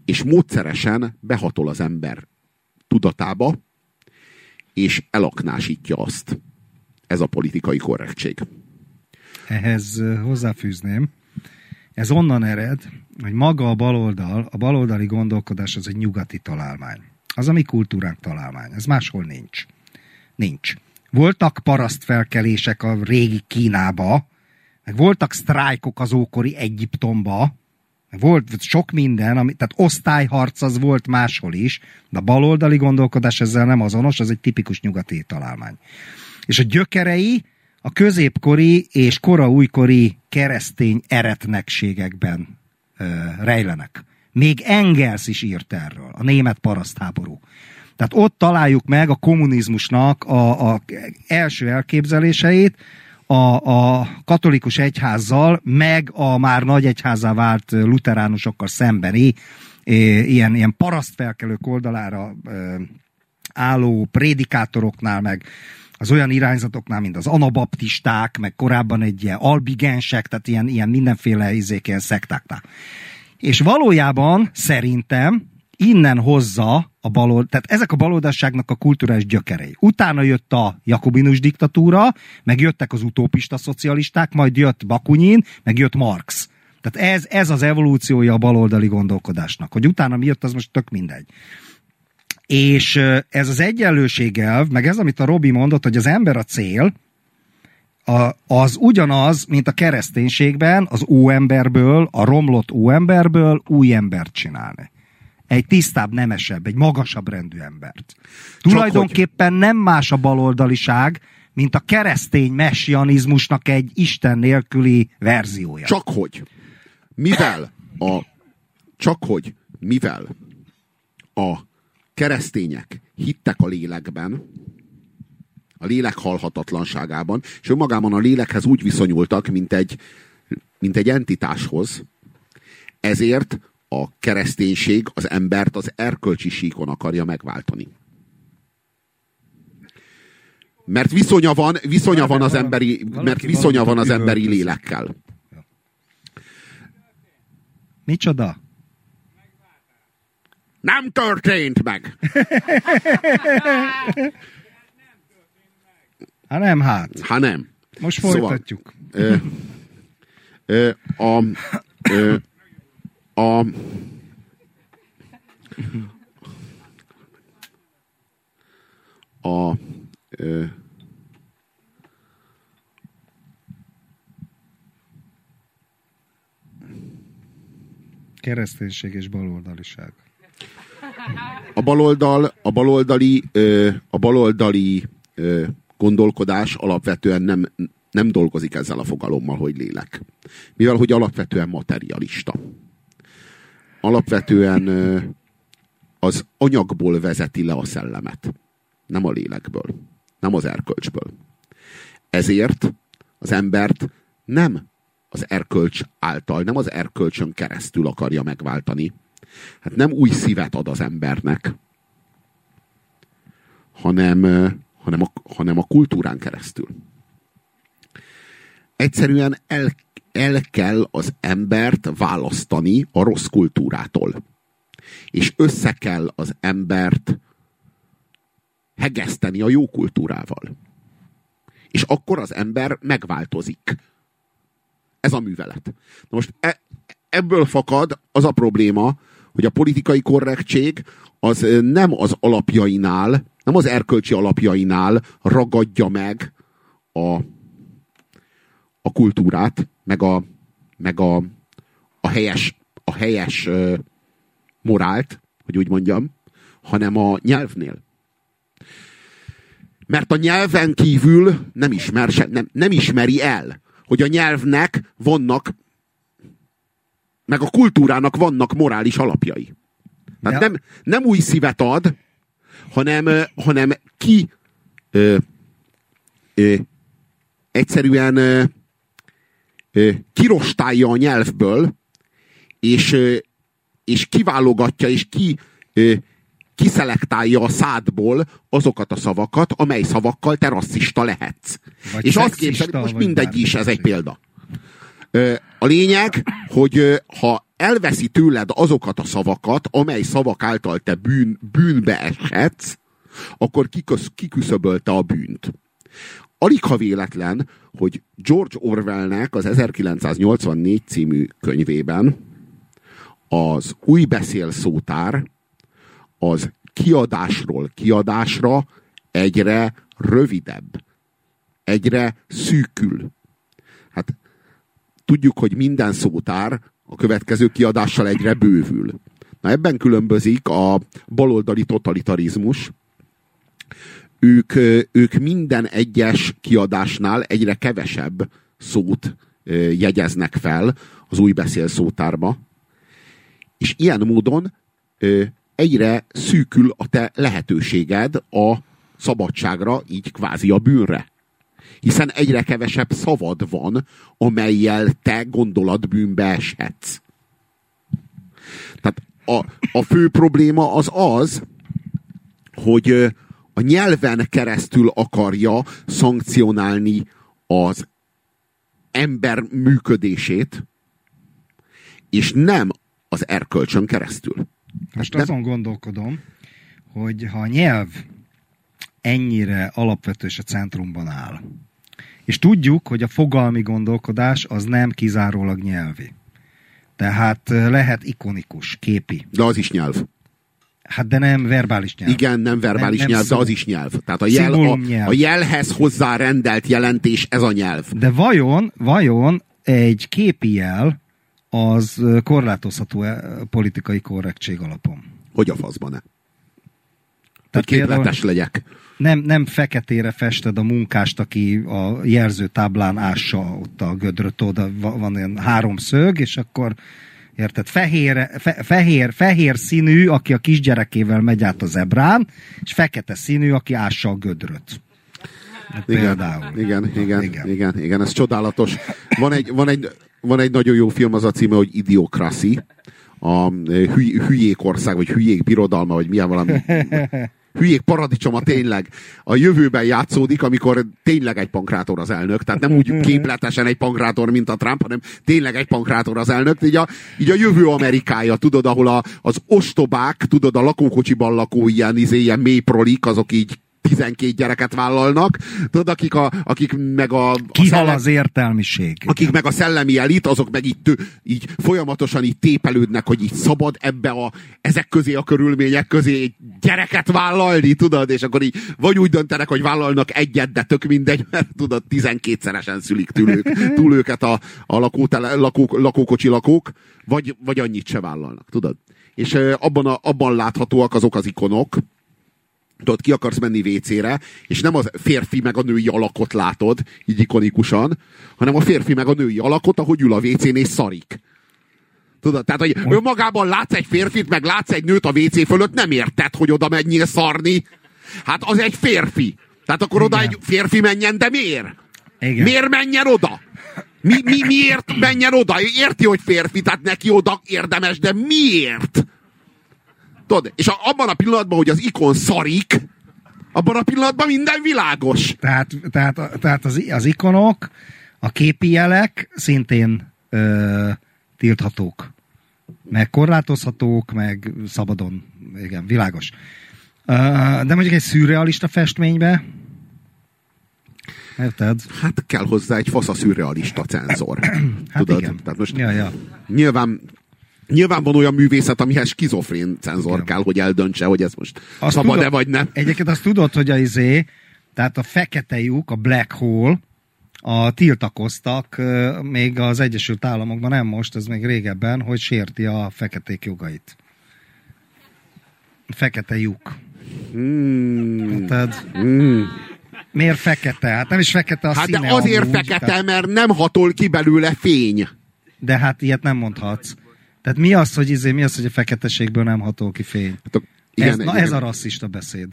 és módszeresen behatol az ember tudatába, és elaknásítja azt. Ez a politikai korrektség. Ehhez hozzáfűzném, ez onnan ered, hogy maga a baloldal, a baloldali gondolkodás az egy nyugati találmány. Az a mi kultúránk találmány. Ez máshol nincs. Nincs. Voltak parasztfelkelések a régi Kínába, meg voltak sztrájkok az ókori Egyiptomba, volt sok minden, ami, tehát osztályharc az volt máshol is, de a baloldali gondolkodás ezzel nem azonos, az egy tipikus nyugati találmány. És a gyökerei a középkori és kora újkori keresztény eretnekségekben ö, rejlenek. Még Engels is írt erről, a német parasztháború. Tehát ott találjuk meg a kommunizmusnak a, a első elképzeléseit, a, a katolikus egyházzal, meg a már nagy egyházzá vált luteránusokkal szembeni ilyen, ilyen parasztfelkelők oldalára álló prédikátoroknál, meg az olyan irányzatoknál, mint az anabaptisták, meg korábban egy ilyen albigensek, tehát ilyen, ilyen mindenféle izék, ilyen szektáknál. És valójában szerintem innen hozza a balold, tehát ezek a baloldasságnak a kulturális gyökerei. Utána jött a jakobinus diktatúra, meg jöttek az utópista szocialisták, majd jött Bakunyin, meg jött Marx. Tehát ez, ez az evolúciója a baloldali gondolkodásnak. Hogy utána mi jött, az most tök mindegy. És ez az egyenlőségelv, meg ez, amit a Robi mondott, hogy az ember a cél, a, az ugyanaz, mint a kereszténységben az óemberből, a romlott óemberből új embert csinálni. Egy tisztább, nemesebb, egy magasabb rendű embert. Tulajdonképpen nem más a baloldaliság, mint a keresztény messianizmusnak egy Isten nélküli verziója. Csak hogy, mivel a, csak hogy, mivel a keresztények hittek a lélekben, a lélek halhatatlanságában, és önmagában a lélekhez úgy viszonyultak, mint egy, mint egy entitáshoz, ezért a kereszténység az embert az erkölcsi síkon akarja megváltani. Mert viszonya van, viszonya van az emberi, mert viszonya van az emberi lélekkel. Micsoda? Nem történt meg! Hát nem hát. Hát nem. Most folytatjuk. Szóval, ö, ö, a, ö, a, a ö, Kereszténység és baloldaliság. a baloldal, a baloldali, ö, a baloldali ö, gondolkodás alapvetően nem, nem dolgozik ezzel a fogalommal, hogy lélek. Mivel, hogy alapvetően materialista. Alapvetően az anyagból vezeti le a szellemet. Nem a lélekből. Nem az erkölcsből. Ezért az embert nem az erkölcs által, nem az erkölcsön keresztül akarja megváltani. Hát nem új szívet ad az embernek, hanem, hanem, a, hanem a kultúrán keresztül. Egyszerűen el, el kell az embert választani a rossz kultúrától. És össze kell az embert hegeszteni a jó kultúrával. És akkor az ember megváltozik. Ez a művelet. Na most e, ebből fakad az a probléma, hogy a politikai korrektség az nem az alapjainál, nem az erkölcsi alapjainál ragadja meg a, a kultúrát, meg a, meg a, a helyes, a helyes ö, morált, hogy úgy mondjam, hanem a nyelvnél. Mert a nyelven kívül nem, ismer, se, nem, nem ismeri el, hogy a nyelvnek vannak, meg a kultúrának vannak morális alapjai. Tehát Ja. nem, nem új szívet ad, hanem, hanem ki ö, ö, egyszerűen ö, kirostálja a nyelvből, és, és kiválogatja, és ki, kiszelektálja a szádból azokat a szavakat, amely szavakkal te rasszista lehetsz. Vagy és azt képzelik, most mindegy is, ez egy példa. A lényeg, hogy ha elveszi tőled azokat a szavakat, amely szavak által te bűn, bűnbe eshetsz, akkor kiküszöbölte a bűnt. Alig ha véletlen, hogy George Orwellnek az 1984 című könyvében az új beszélszótár az kiadásról kiadásra egyre rövidebb, egyre szűkül. Hát tudjuk, hogy minden szótár a következő kiadással egyre bővül. Na ebben különbözik a baloldali totalitarizmus. Ők, ők minden egyes kiadásnál egyre kevesebb szót jegyeznek fel az új beszélszótárba, és ilyen módon egyre szűkül a te lehetőséged a szabadságra, így kvázi a bűnre. Hiszen egyre kevesebb szavad van, amelyel te gondolatbűnbe eshetsz. Tehát a, a fő probléma az az, hogy a nyelven keresztül akarja szankcionálni az ember működését, és nem az erkölcsön keresztül. Most Nem- azon gondolkodom, hogy ha a nyelv ennyire alapvető és a centrumban áll, és tudjuk, hogy a fogalmi gondolkodás az nem kizárólag nyelvi. Tehát lehet ikonikus, képi. De az is nyelv. Hát de nem verbális nyelv. Igen, nem verbális Nem- nem nyelv, szó. de az is nyelv. Tehát a, jel, a, a jelhez hozzá rendelt jelentés, ez a nyelv. De vajon, vajon egy képi jel az korlátozható politikai korrektség alapon? Hogy a faszban-e? Hogy Tehát például- képletes legyek. nem, nem feketére fested a munkást, aki a jelzőtáblán ássa ott a gödröt, oda va- van ilyen három szög, és akkor érted, fehér, fe, fehér, fehér színű, aki a kisgyerekével megy át a zebrán, és fekete színű, aki ássa a gödröt. Igen, Például. igen, igen, igen, Igen. igen, igen, ez csodálatos. Van egy, van, egy, van egy nagyon jó film, az a címe, hogy Idiocracy, a hüly, hülyék ország, vagy hülyék birodalma, vagy milyen valami hülyék paradicsoma tényleg a jövőben játszódik, amikor tényleg egy pankrátor az elnök, tehát nem úgy képletesen egy pankrátor, mint a Trump, hanem tényleg egy pankrátor az elnök, így a, így a jövő Amerikája, tudod, ahol a, az ostobák, tudod, a lakókocsiban lakó ilyen, izé, ilyen mélyprolik, azok így 12 gyereket vállalnak, tudod, akik, a, akik meg a... Kihal a szellem, az értelmiség. Akik meg a szellemi elit, azok meg így, tő, így folyamatosan így tépelődnek, hogy így szabad ebbe a, ezek közé a körülmények közé egy gyereket vállalni, tudod, és akkor így vagy úgy döntenek, hogy vállalnak egyet, de tök mindegy, mert tudod, 12-szeresen szülik túl, ők, túl őket a, a lakótele, lakó, lakókocsi lakók, vagy, vagy annyit se vállalnak, tudod. És abban, a, abban láthatóak azok az ikonok, tudod, ki akarsz menni WC-re, és nem a férfi meg a női alakot látod, így ikonikusan, hanem a férfi meg a női alakot, ahogy ül a WC-n és szarik. Tudod, tehát, hogy önmagában látsz egy férfit, meg látsz egy nőt a WC fölött, nem érted, hogy oda menjél szarni. Hát az egy férfi. Tehát akkor oda egy férfi menjen, de miért? Igen. Miért menjen oda? Mi, mi, miért menjen oda? Érti, hogy férfi, tehát neki oda érdemes, de miért? Tudod, és a, abban a pillanatban, hogy az ikon szarik, abban a pillanatban minden világos. Tehát, tehát, tehát az, az ikonok, a képi jelek szintén ö, tilthatók. Meg korlátozhatók, meg szabadon. Igen, világos. Ö, de mondjuk egy szürrealista festménybe, Érted? Hát kell hozzá egy fasz a szürrealista cenzor. hát Tudod? Igen. Tehát most ja, ja. nyilván Nyilván van olyan művészet, amihez skizofrén cenzor Igen. kell, hogy eldöntse, hogy ez most szabad-e vagy nem. Egyébként azt tudod, hogy a izé, tehát a fekete lyuk, a black hole, a tiltakoztak még az Egyesült Államokban, nem most, ez még régebben, hogy sérti a feketék jogait. Fekete lyuk. Mm. Tehát, mm. Miért fekete? Hát nem is fekete a hát színe. de azért amúgy, fekete, tehát... mert nem hatol ki belőle fény. De hát ilyet nem mondhatsz. Tehát mi az, hogy izé, mi az, hogy a feketeségből nem hatol ki fény? Hát a, igen, ez, na ez a rasszista beszéd.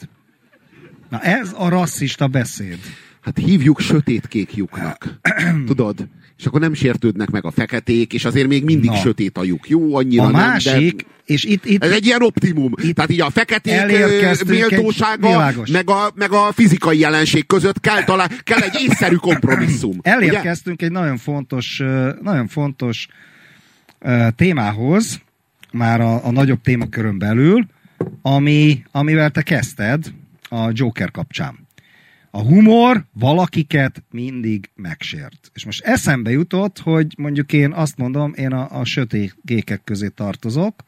Na ez a rasszista beszéd. Hát hívjuk sötétkék lyuknak. Tudod? És akkor nem sértődnek meg a feketék, és azért még mindig Na. sötét a lyuk. Jó, annyira a másik, nem, de... és itt, itt... Ez egy ilyen optimum. Itt Tehát így a feketék méltósága, egy meg, a, meg a fizikai jelenség között kell, talán, kell egy észszerű kompromisszum. Elérkeztünk ugye? egy nagyon fontos, nagyon fontos témához, már a, a nagyobb témakörön belül, ami, amivel te kezdted a Joker kapcsán. A humor valakiket mindig megsért. És most eszembe jutott, hogy mondjuk én azt mondom, én a, a sötétkékek közé tartozok,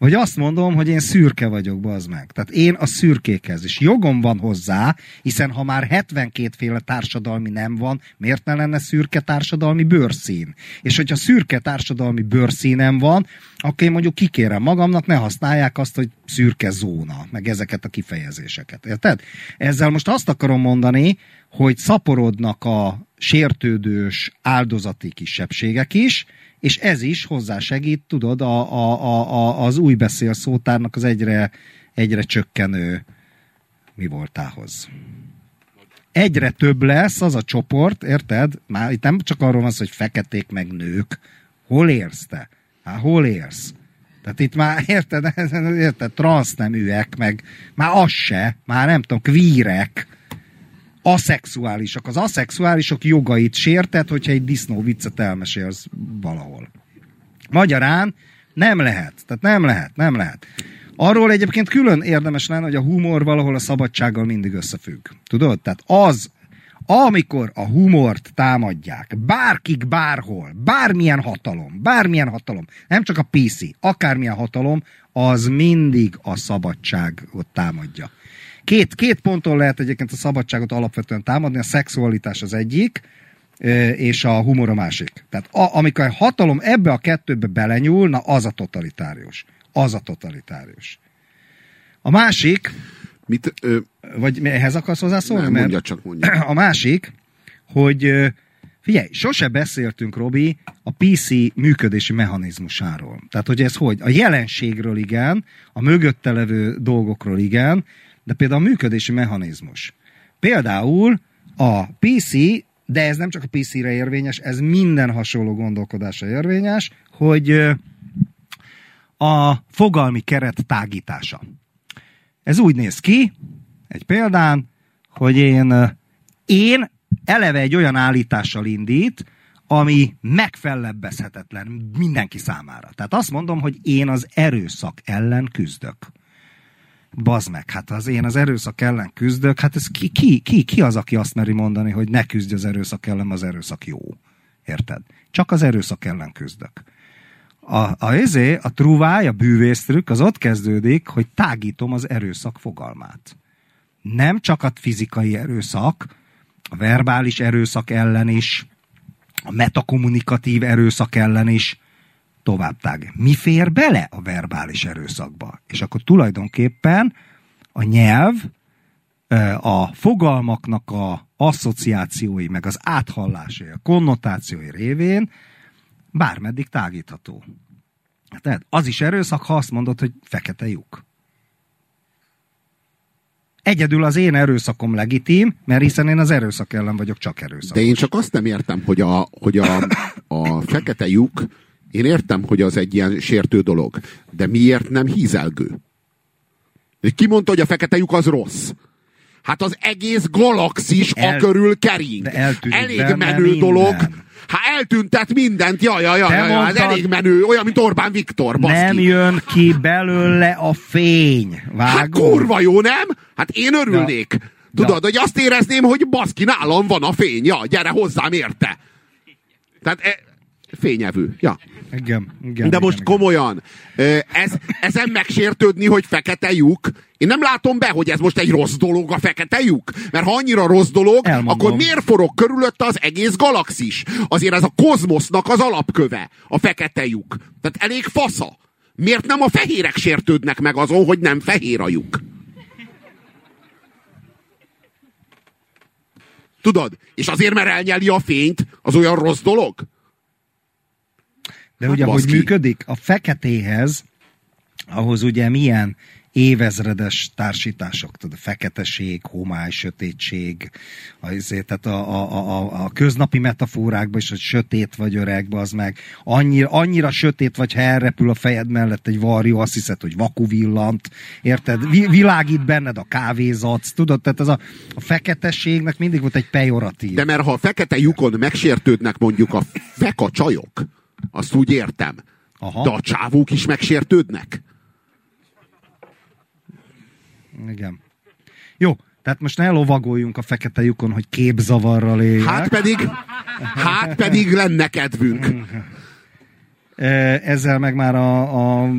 vagy azt mondom, hogy én szürke vagyok, bazd meg. Tehát én a szürkékhez is. Jogom van hozzá, hiszen ha már 72 féle társadalmi nem van, miért ne lenne szürke társadalmi bőrszín? És hogyha szürke társadalmi bőrszínem van, akkor én mondjuk kikérem magamnak, ne használják azt, hogy szürke zóna, meg ezeket a kifejezéseket. Érted? Ezzel most azt akarom mondani, hogy szaporodnak a sértődős áldozati kisebbségek is, és ez is hozzásegít, tudod, a, a, a, a, az új beszélszótárnak az egyre, egyre csökkenő mi voltához. Egyre több lesz az a csoport, érted? Már itt nem csak arról van szó, hogy feketék meg nők. Hol érsz te? Hát hol érsz? Tehát itt már, érted, érted, transzneműek, meg már az se, már nem tudom, kvírek, aszexuálisak. Az aszexuálisok jogait sértett, hogyha egy disznó viccet elmesélsz valahol. Magyarán nem lehet. Tehát nem lehet, nem lehet. Arról egyébként külön érdemes lenne, hogy a humor valahol a szabadsággal mindig összefügg. Tudod? Tehát az, amikor a humort támadják, bárkik, bárhol, bármilyen hatalom, bármilyen hatalom, nem csak a PC, akármilyen hatalom, az mindig a szabadságot támadja. Két, két ponton lehet egyébként a szabadságot alapvetően támadni, a szexualitás az egyik, és a humor a másik. Tehát a, amikor a hatalom ebbe a kettőbe belenyúl, na az a totalitárius. Az a totalitárius. A másik, Mit, ö... vagy ehhez akarsz hozzászólni? Nem, mondja csak mondja. A másik, hogy figyelj, sose beszéltünk, Robi, a PC működési mechanizmusáról. Tehát, hogy ez hogy? A jelenségről igen, a mögötte levő dolgokról igen, de például a működési mechanizmus. Például a PC, de ez nem csak a PC-re érvényes, ez minden hasonló gondolkodásra érvényes, hogy a fogalmi keret tágítása. Ez úgy néz ki, egy példán, hogy én, én eleve egy olyan állítással indít, ami megfellebbezhetetlen mindenki számára. Tehát azt mondom, hogy én az erőszak ellen küzdök. Bazd meg, hát az én az erőszak ellen küzdök, hát ez ki, ki, ki, ki az, aki azt meri mondani, hogy ne küzdj az erőszak ellen, az erőszak jó. Érted? Csak az erőszak ellen küzdök. A, a, ezé, a truváj, a bűvésztrük, az ott kezdődik, hogy tágítom az erőszak fogalmát. Nem csak a fizikai erőszak, a verbális erőszak ellen is, a metakommunikatív erőszak ellen is tovább tág. Mi fér bele a verbális erőszakba? És akkor tulajdonképpen a nyelv a fogalmaknak a asszociációi, meg az áthallásai, a konnotációi révén bármeddig tágítható. Tehát az is erőszak, ha azt mondod, hogy fekete lyuk. Egyedül az én erőszakom legitim, mert hiszen én az erőszak ellen vagyok csak erőszak. De én csak azt nem értem, hogy a, hogy a, a fekete lyuk, én értem, hogy az egy ilyen sértő dolog, de miért nem hízelgő? Ki mondta, hogy a fekete lyuk az rossz? Hát az egész galaxis El, a körül kering. Elég menő minden. dolog. Hát eltüntet mindent, jaj, jaj, jaj, jaj mondtad, ez elég menő, olyan, mint Orbán Viktor, baszki. Nem jön ki belőle a fény, vágod? Hát kurva jó, nem? Hát én örülnék. Ja. Tudod, ja. hogy azt érezném, hogy baszki, nálam van a fény, ja, gyere hozzám érte. Tehát e, fényevő, ja. Igen, igen, De most igen, komolyan, ez, ezen megsértődni, hogy fekete lyuk, én nem látom be, hogy ez most egy rossz dolog a fekete lyuk. Mert ha annyira rossz dolog, Elmondom. akkor miért forog körülötte az egész galaxis? Azért ez a kozmosznak az alapköve, a fekete lyuk. Tehát elég fasza. Miért nem a fehérek sértődnek meg azon, hogy nem fehér a lyuk? Tudod? És azért, mert elnyeli a fényt, az olyan rossz dolog? De hát ugye, hogy működik? A feketéhez, ahhoz ugye milyen évezredes társítások, tudod, feketeség, homály, sötétség, azért, tehát a, a, a, a köznapi metaforákban is, hogy sötét vagy öreg, az meg annyira, annyira sötét vagy, ha elrepül a fejed mellett egy varjú, azt hiszed, hogy vaku villant, érted? Világít benned a kávézac, tudod, tehát ez a, a feketességnek mindig volt egy pejoratív. De mert ha a fekete lyukon megsértődnek mondjuk a feka csajok, azt úgy értem. Aha. De a csávók is megsértődnek? Igen. Jó, tehát most ne lovagoljunk a fekete lyukon, hogy képzavarral éljek. Hát pedig, hát pedig lenne kedvünk. Ezzel meg már a, a,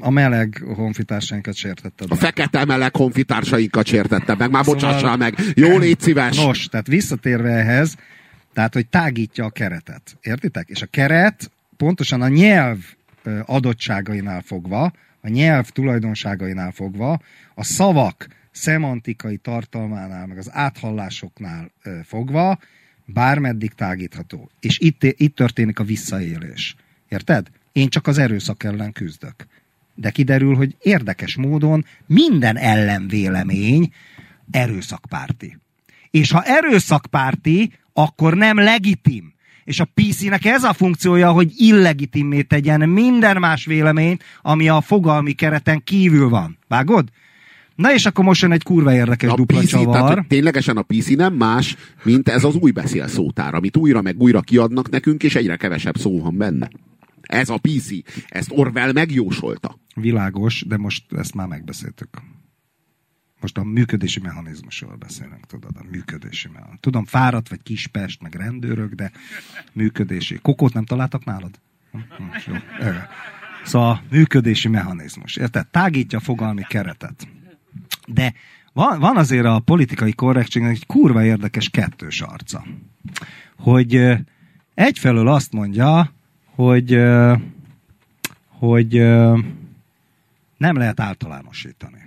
a meleg honfitársainkat sértetted. A fekete meleg honfitársainkat sértetted meg, már szóval, bocsássál meg. Jó, légy szíves. Nos, tehát visszatérve ehhez, tehát, hogy tágítja a keretet. Értitek? És a keret pontosan a nyelv adottságainál fogva, a nyelv tulajdonságainál fogva, a szavak szemantikai tartalmánál, meg az áthallásoknál fogva, bármeddig tágítható. És itt, itt történik a visszaélés. Érted? Én csak az erőszak ellen küzdök. De kiderül, hogy érdekes módon minden ellenvélemény erőszakpárti. És ha erőszakpárti, akkor nem legitim. És a PC-nek ez a funkciója, hogy illegitimé tegyen minden más véleményt, ami a fogalmi kereten kívül van. Vágod? Na és akkor most jön egy kurva érdekes a dupla PC, csavar. Tehát, ténylegesen a PC nem más, mint ez az új beszélszótár, amit újra meg újra kiadnak nekünk, és egyre kevesebb szó van benne. Ez a PC. Ezt Orwell megjósolta. Világos, de most ezt már megbeszéltük. Most a működési mechanizmusról beszélünk, tudod, a működési mechanizmus. Tudom, fáradt vagy Kispest, meg rendőrök, de működési. Kokót nem találtak nálad? Hm, hm, jó. Szóval működési mechanizmus. Érted? Tágítja a fogalmi keretet. De van, van azért a politikai korrektségnek egy kurva érdekes kettős arca. Hogy egyfelől azt mondja, hogy, hogy nem lehet általánosítani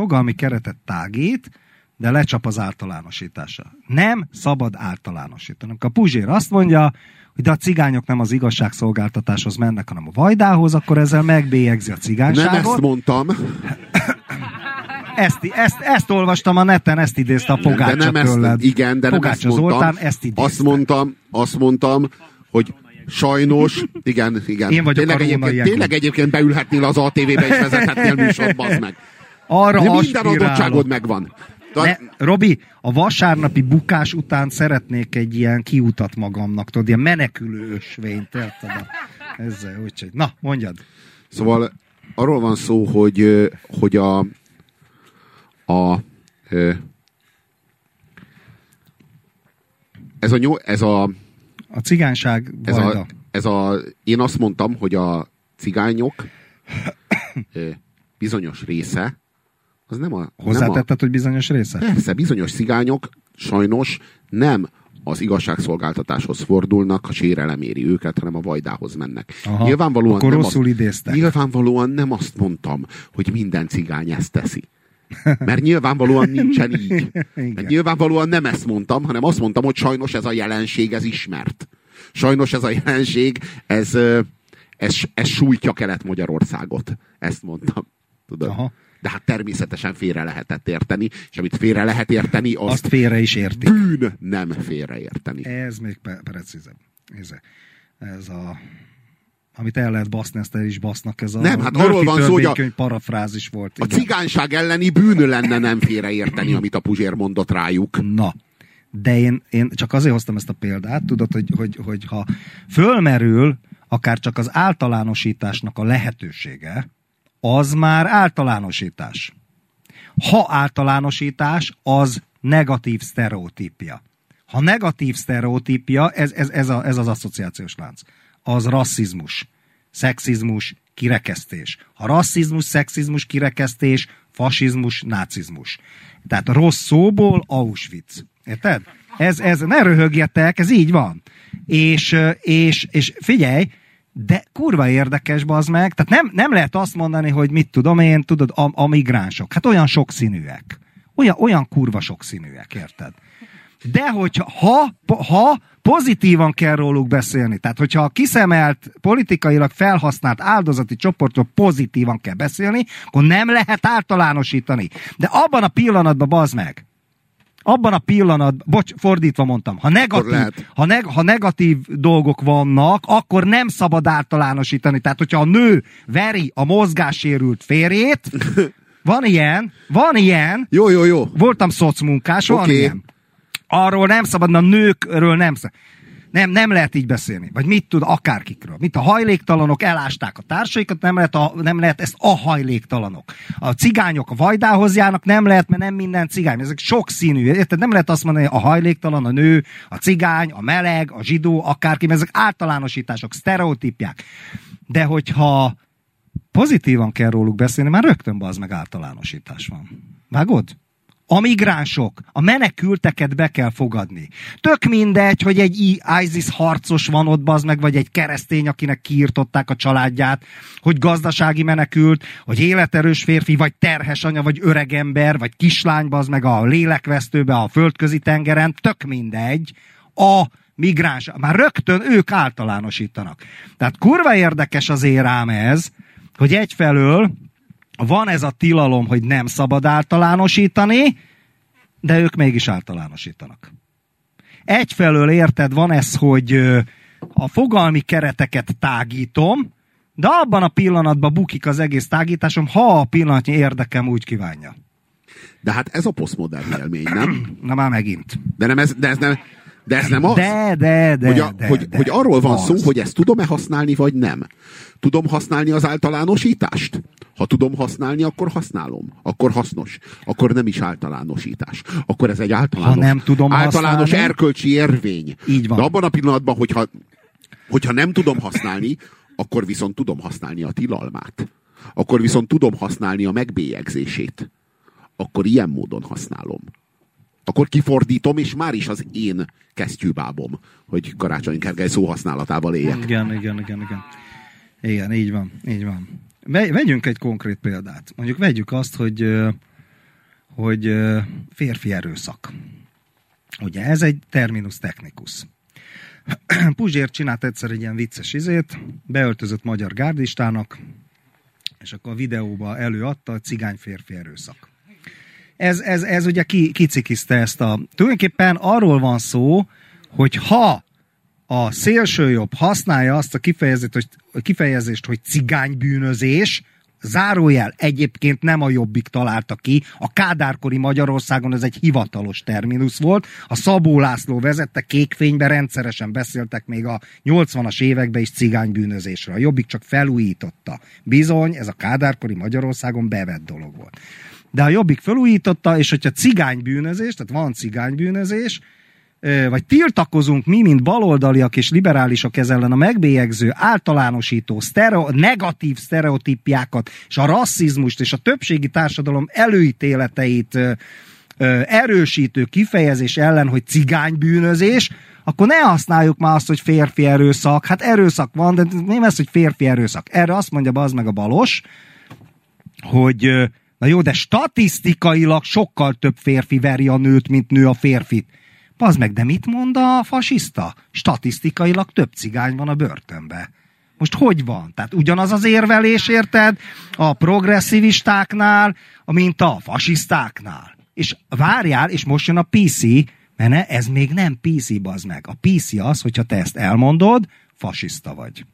fogalmi keretet tágít, de lecsap az általánosítása. Nem szabad általánosítani. A Puzsér azt mondja, hogy de a cigányok nem az igazságszolgáltatáshoz mennek, hanem a vajdához, akkor ezzel megbélyegzi a cigányságot. Nem ezt mondtam. Ezt, ezt, ezt olvastam a neten, ezt idézte a Pogácsa de nem tőled. Ezt, igen, de nem ezt mondtam. Zoltán ezt idézte. Azt mondtam, azt mondtam, hogy Sajnos, igen, igen. Én vagyok tényleg, a egyébként, tényleg egyébként beülhetnél az ATV-be és vezethetnél műsort, meg. Arra De minden adottságod megvan. De, Ne, Robi, a vasárnapi bukás után szeretnék egy ilyen kiutat magamnak, tudod, ilyen menekülő ösvényt, érted? Ezzel, úgyhogy. Na, mondjad. Szóval arról van szó, hogy, hogy a, a ez a, nyol, ez a, A cigányság ez a, ez a, én azt mondtam, hogy a cigányok bizonyos része, az nem a, nem a, Hozzátetted, hogy bizonyos része? persze, bizonyos cigányok sajnos nem az igazságszolgáltatáshoz fordulnak, ha sérelem éri őket, hanem a vajdához mennek. Aha, nyilvánvalóan akkor nem rosszul azt, idéztek. Nyilvánvalóan nem azt mondtam, hogy minden cigány ezt teszi. Mert nyilvánvalóan nincsen így. Mert nyilvánvalóan nem ezt mondtam, hanem azt mondtam, hogy sajnos ez a jelenség, ez ismert. Sajnos ez a jelenség, ez, ez, ez sújtja Kelet-Magyarországot. Ezt mondtam. Tudod? Aha. De hát természetesen félre lehetett érteni, és amit félre lehet érteni, azt, Azt félre is értik. bűn nem félreérteni. Ez még pe- precízebb. Ez, ez a amit el lehet baszni, ezt el is basznak. Ez a Nem, hát arról van szó, hogy a- parafrázis volt. A igen. cigányság elleni bűn lenne nem félreérteni, amit a Puzsér mondott rájuk. Na, de én, én csak azért hoztam ezt a példát, tudod, hogy, hogy, hogy ha fölmerül akár csak az általánosításnak a lehetősége, az már általánosítás. Ha általánosítás, az negatív sztereotípia. Ha negatív sztereotípia, ez, ez, ez, a, ez az asszociációs lánc, az rasszizmus, szexizmus, kirekesztés. Ha rasszizmus, szexizmus, kirekesztés, fasizmus, nácizmus. Tehát rossz szóból Auschwitz. Érted? Ez, ez, ne röhögjetek, ez így van. És, és, és figyelj, de kurva érdekes, az meg. Tehát nem, nem lehet azt mondani, hogy mit tudom én, tudod, a, a migránsok. Hát olyan sokszínűek. Olyan, olyan kurva sokszínűek, érted? De hogyha ha, ha pozitívan kell róluk beszélni, tehát hogyha a kiszemelt, politikailag felhasznált áldozati csoportról pozitívan kell beszélni, akkor nem lehet általánosítani. De abban a pillanatban, bazd meg, abban a pillanatban, bocs, fordítva mondtam, ha negatív, ha, neg, ha negatív dolgok vannak, akkor nem szabad általánosítani. Tehát, hogyha a nő veri a mozgássérült férjét, van ilyen, van ilyen, Jó, jó, jó. voltam szocmunkás, van Oké. ilyen. Arról nem szabad, a nőkről nem szabad. Nem, nem lehet így beszélni. Vagy mit tud, akárkikről. Mint a hajléktalanok elásták a társaikat, nem lehet, a, nem lehet ezt a hajléktalanok. A cigányok a vajdához járnak, nem lehet, mert nem minden cigány. Ezek sok színű. Érted? Nem lehet azt mondani, a hajléktalan, a nő, a cigány, a meleg, a zsidó, akárki, mert ezek általánosítások, sztereotípják. De hogyha pozitívan kell róluk beszélni, már rögtön az meg általánosítás van. Vágod? A migránsok, a menekülteket be kell fogadni. Tök mindegy, hogy egy ISIS harcos van ott, bazd meg, vagy egy keresztény, akinek kiirtották a családját, hogy gazdasági menekült, hogy életerős férfi, vagy terhes anya, vagy öreg ember, vagy kislány, bazd meg a lélekvesztőbe, a földközi tengeren, tök mindegy. A migráns, már rögtön ők általánosítanak. Tehát kurva érdekes azért rám ez, hogy egyfelől van ez a tilalom, hogy nem szabad általánosítani, de ők mégis általánosítanak. Egyfelől érted, van ez, hogy a fogalmi kereteket tágítom, de abban a pillanatban bukik az egész tágításom, ha a pillanatnyi érdekem úgy kívánja. De hát ez a posztmodern élmény, nem? Na már megint. De, nem ez, de, ez nem, de ez nem az? De, de, de, hogy, a, de, hogy, de. hogy arról van Az. szó, hogy ezt tudom-e használni, vagy nem. Tudom használni az általánosítást? Ha tudom használni, akkor használom. Akkor hasznos. Akkor nem is általánosítás. Akkor ez egy általános, Ha nem tudom általános használni? erkölcsi érvény. Így van. De abban a pillanatban, hogyha, hogyha nem tudom használni, akkor viszont tudom használni a tilalmát. Akkor viszont tudom használni a megbélyegzését. Akkor ilyen módon használom. Akkor kifordítom, és már is az én kesztyűbábom, hogy Karácsony Gergely szóhasználatával éljek. Igen, igen, igen, igen. Igen, így van, így van. Ve- Vegyünk egy konkrét példát. Mondjuk vegyük azt, hogy, hogy férfi erőszak. Ugye ez egy terminus technicus. Puzsér csinált egyszer egy ilyen vicces izét, beöltözött magyar gárdistának, és akkor a videóba előadta a cigány férfi erőszak. Ez, ez, ez ugye ki, kicikizte ezt a... Tulajdonképpen arról van szó, hogy ha a szélsőjobb használja azt a kifejezést, hogy, kifejezést, hogy cigánybűnözés, zárójel egyébként nem a jobbik találta ki, a kádárkori Magyarországon ez egy hivatalos terminus volt, a Szabó László vezette kékfénybe rendszeresen beszéltek még a 80-as években is cigánybűnözésről. A jobbik csak felújította. Bizony, ez a kádárkori Magyarországon bevett dolog volt. De a jobbik felújította, és hogyha cigánybűnözés, tehát van cigánybűnözés, vagy tiltakozunk mi, mint baloldaliak és liberálisok ez ellen a megbélyegző, általánosító, sztereo, negatív sztereotípiákat, és a rasszizmust és a többségi társadalom előítéleteit erősítő kifejezés ellen, hogy cigánybűnözés, akkor ne használjuk már azt, hogy férfi erőszak. Hát erőszak van, de nem ez, hogy férfi erőszak. Erre azt mondja az meg a balos, hogy na jó, de statisztikailag sokkal több férfi veri a nőt, mint nő a férfit. Az meg, de mit mond a fasiszta? Statisztikailag több cigány van a börtönbe. Most hogy van? Tehát ugyanaz az érvelés, érted? A progresszivistáknál, mint a fasisztáknál. És várjál, és most jön a PC, mert ez még nem PC, bazd meg. A PC az, hogyha te ezt elmondod, fasiszta vagy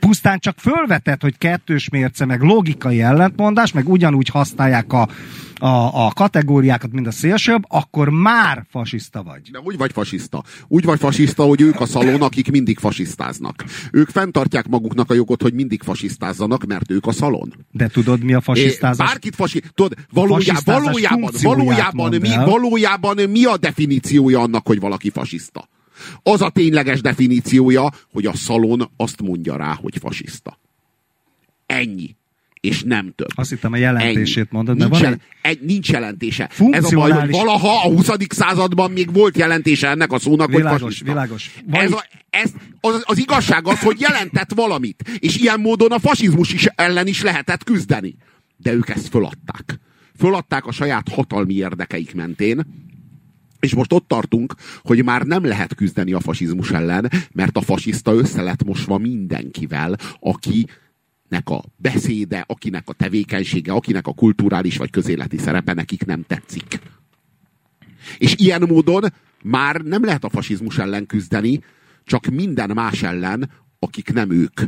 pusztán csak fölvetett, hogy kettős mérce, meg logikai ellentmondás, meg ugyanúgy használják a, a, a kategóriákat, mint a szélsőbb, akkor már fasiszta vagy. De úgy vagy fasiszta. Úgy vagy fasiszta, hogy ők a szalon, akik mindig fasisztáznak. Ők fenntartják maguknak a jogot, hogy mindig fasisztázzanak, mert ők a szalon. De tudod, mi a fasisztázás? Bárkit fasi... Tudod, valójá, valójában, valójában, mi, valójában mi a definíciója annak, hogy valaki fasiszta? Az a tényleges definíciója, hogy a szalon azt mondja rá, hogy fasiszta. Ennyi. És nem több. Azt hittem a jelentését Ennyi. mondod, nincs, van jel- egy... nincs jelentése. Ez a baj, hogy valaha a 20. században még volt jelentése ennek a szónak, világos, hogy fasiszta. Világos, Ez a, ez, az, az igazság az, hogy jelentett valamit. És ilyen módon a fasizmus is ellen is lehetett küzdeni. De ők ezt föladták. Föladták a saját hatalmi érdekeik mentén, és most ott tartunk, hogy már nem lehet küzdeni a fasizmus ellen, mert a fasiszta össze lett mosva mindenkivel, aki nek a beszéde, akinek a tevékenysége, akinek a kulturális vagy közéleti szerepe nekik nem tetszik. És ilyen módon már nem lehet a fasizmus ellen küzdeni, csak minden más ellen, akik nem ők.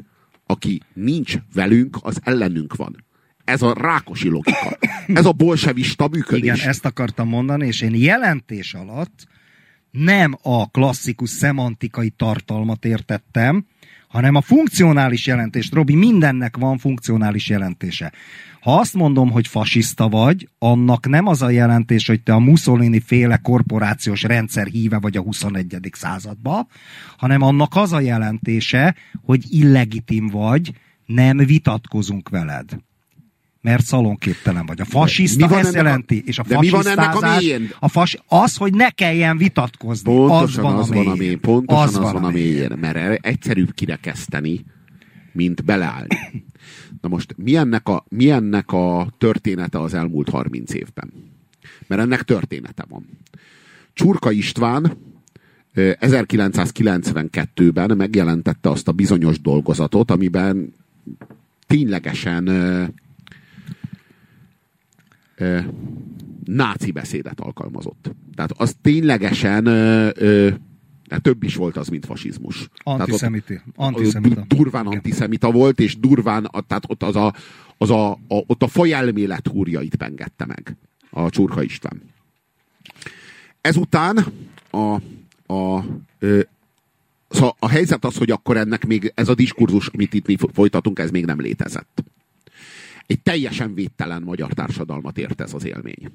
Aki nincs velünk, az ellenünk van. Ez a rákosi logika. Ez a bolsevista működés. Igen, ezt akartam mondani, és én jelentés alatt nem a klasszikus szemantikai tartalmat értettem, hanem a funkcionális jelentést. Robi, mindennek van funkcionális jelentése. Ha azt mondom, hogy fasiszta vagy, annak nem az a jelentés, hogy te a Mussolini féle korporációs rendszer híve vagy a 21. századba, hanem annak az a jelentése, hogy illegitim vagy, nem vitatkozunk veled mert szalonképtelen vagy. A fasiszta mi van ezt jelenti, a, és a de mi van ennek a mélyén? A fas, az, hogy ne kelljen vitatkozni. Pontosan az van, az a, van a mélyén. Pontosan az, az van a mélyén, mert egyszerűbb kirekeszteni, mint beleállni. Na most mi ennek, a, mi ennek a története az elmúlt 30 évben? Mert ennek története van. Csurka István 1992-ben megjelentette azt a bizonyos dolgozatot, amiben ténylegesen ö, náci beszédet alkalmazott. Tehát az ténylegesen ö, ö, több is volt az, mint fasizmus. Antiszemiti. Antiszemita. Durván antiszemita volt, és durván, tehát ott az a, az a, a, ott a fajelmélet húrjait pengette meg a Csurka István. Ezután a, a, ö, szóval a helyzet az, hogy akkor ennek még ez a diskurzus, amit itt mi folytatunk, ez még nem létezett. Egy teljesen védtelen magyar társadalmat ért ez az élmény.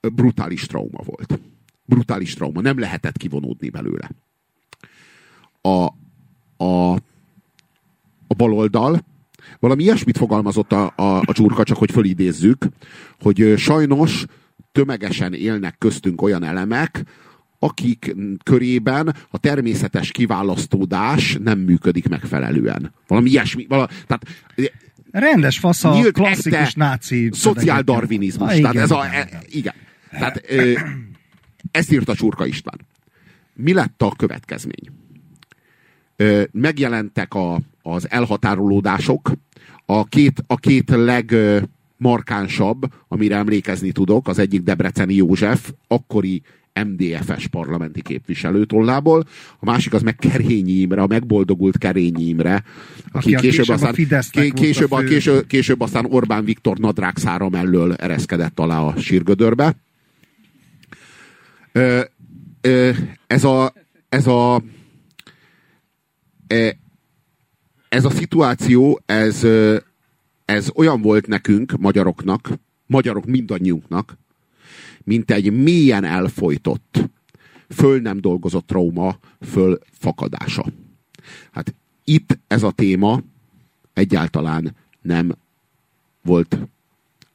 Brutális trauma volt. Brutális trauma. Nem lehetett kivonódni belőle. A, a, a baloldal valami ilyesmit fogalmazott a, a, a csurka, csak hogy fölidézzük, hogy sajnos tömegesen élnek köztünk olyan elemek, akik körében a természetes kiválasztódás nem működik megfelelően. Valami ilyesmi. Vala, tehát Rendes fasz a Nyílt klasszikus náci... Szociáldarvinizmus. Ah, tehát ez a, igen. E, igen. Tehát ö, ezt írt a Csurka István. Mi lett a következmény? Ö, megjelentek a, az elhatárolódások, a két, a két legmarkánsabb, amire emlékezni tudok, az egyik Debreceni József, akkori MDF-es parlamenti képviselő tollából, a másik az meg Kerényi Imre, a megboldogult Kerényi Imre, aki, aki később, aztán, ké, később, a, a később, később aztán Orbán Viktor nadrágszára mellől ereszkedett alá a sírgödörbe. Ö, ö, ez a ez a ez a szituáció, ez, ez olyan volt nekünk, magyaroknak, magyarok mindannyiunknak, mint egy mélyen elfolytott, föl nem dolgozott trauma fölfakadása. Hát itt ez a téma egyáltalán nem volt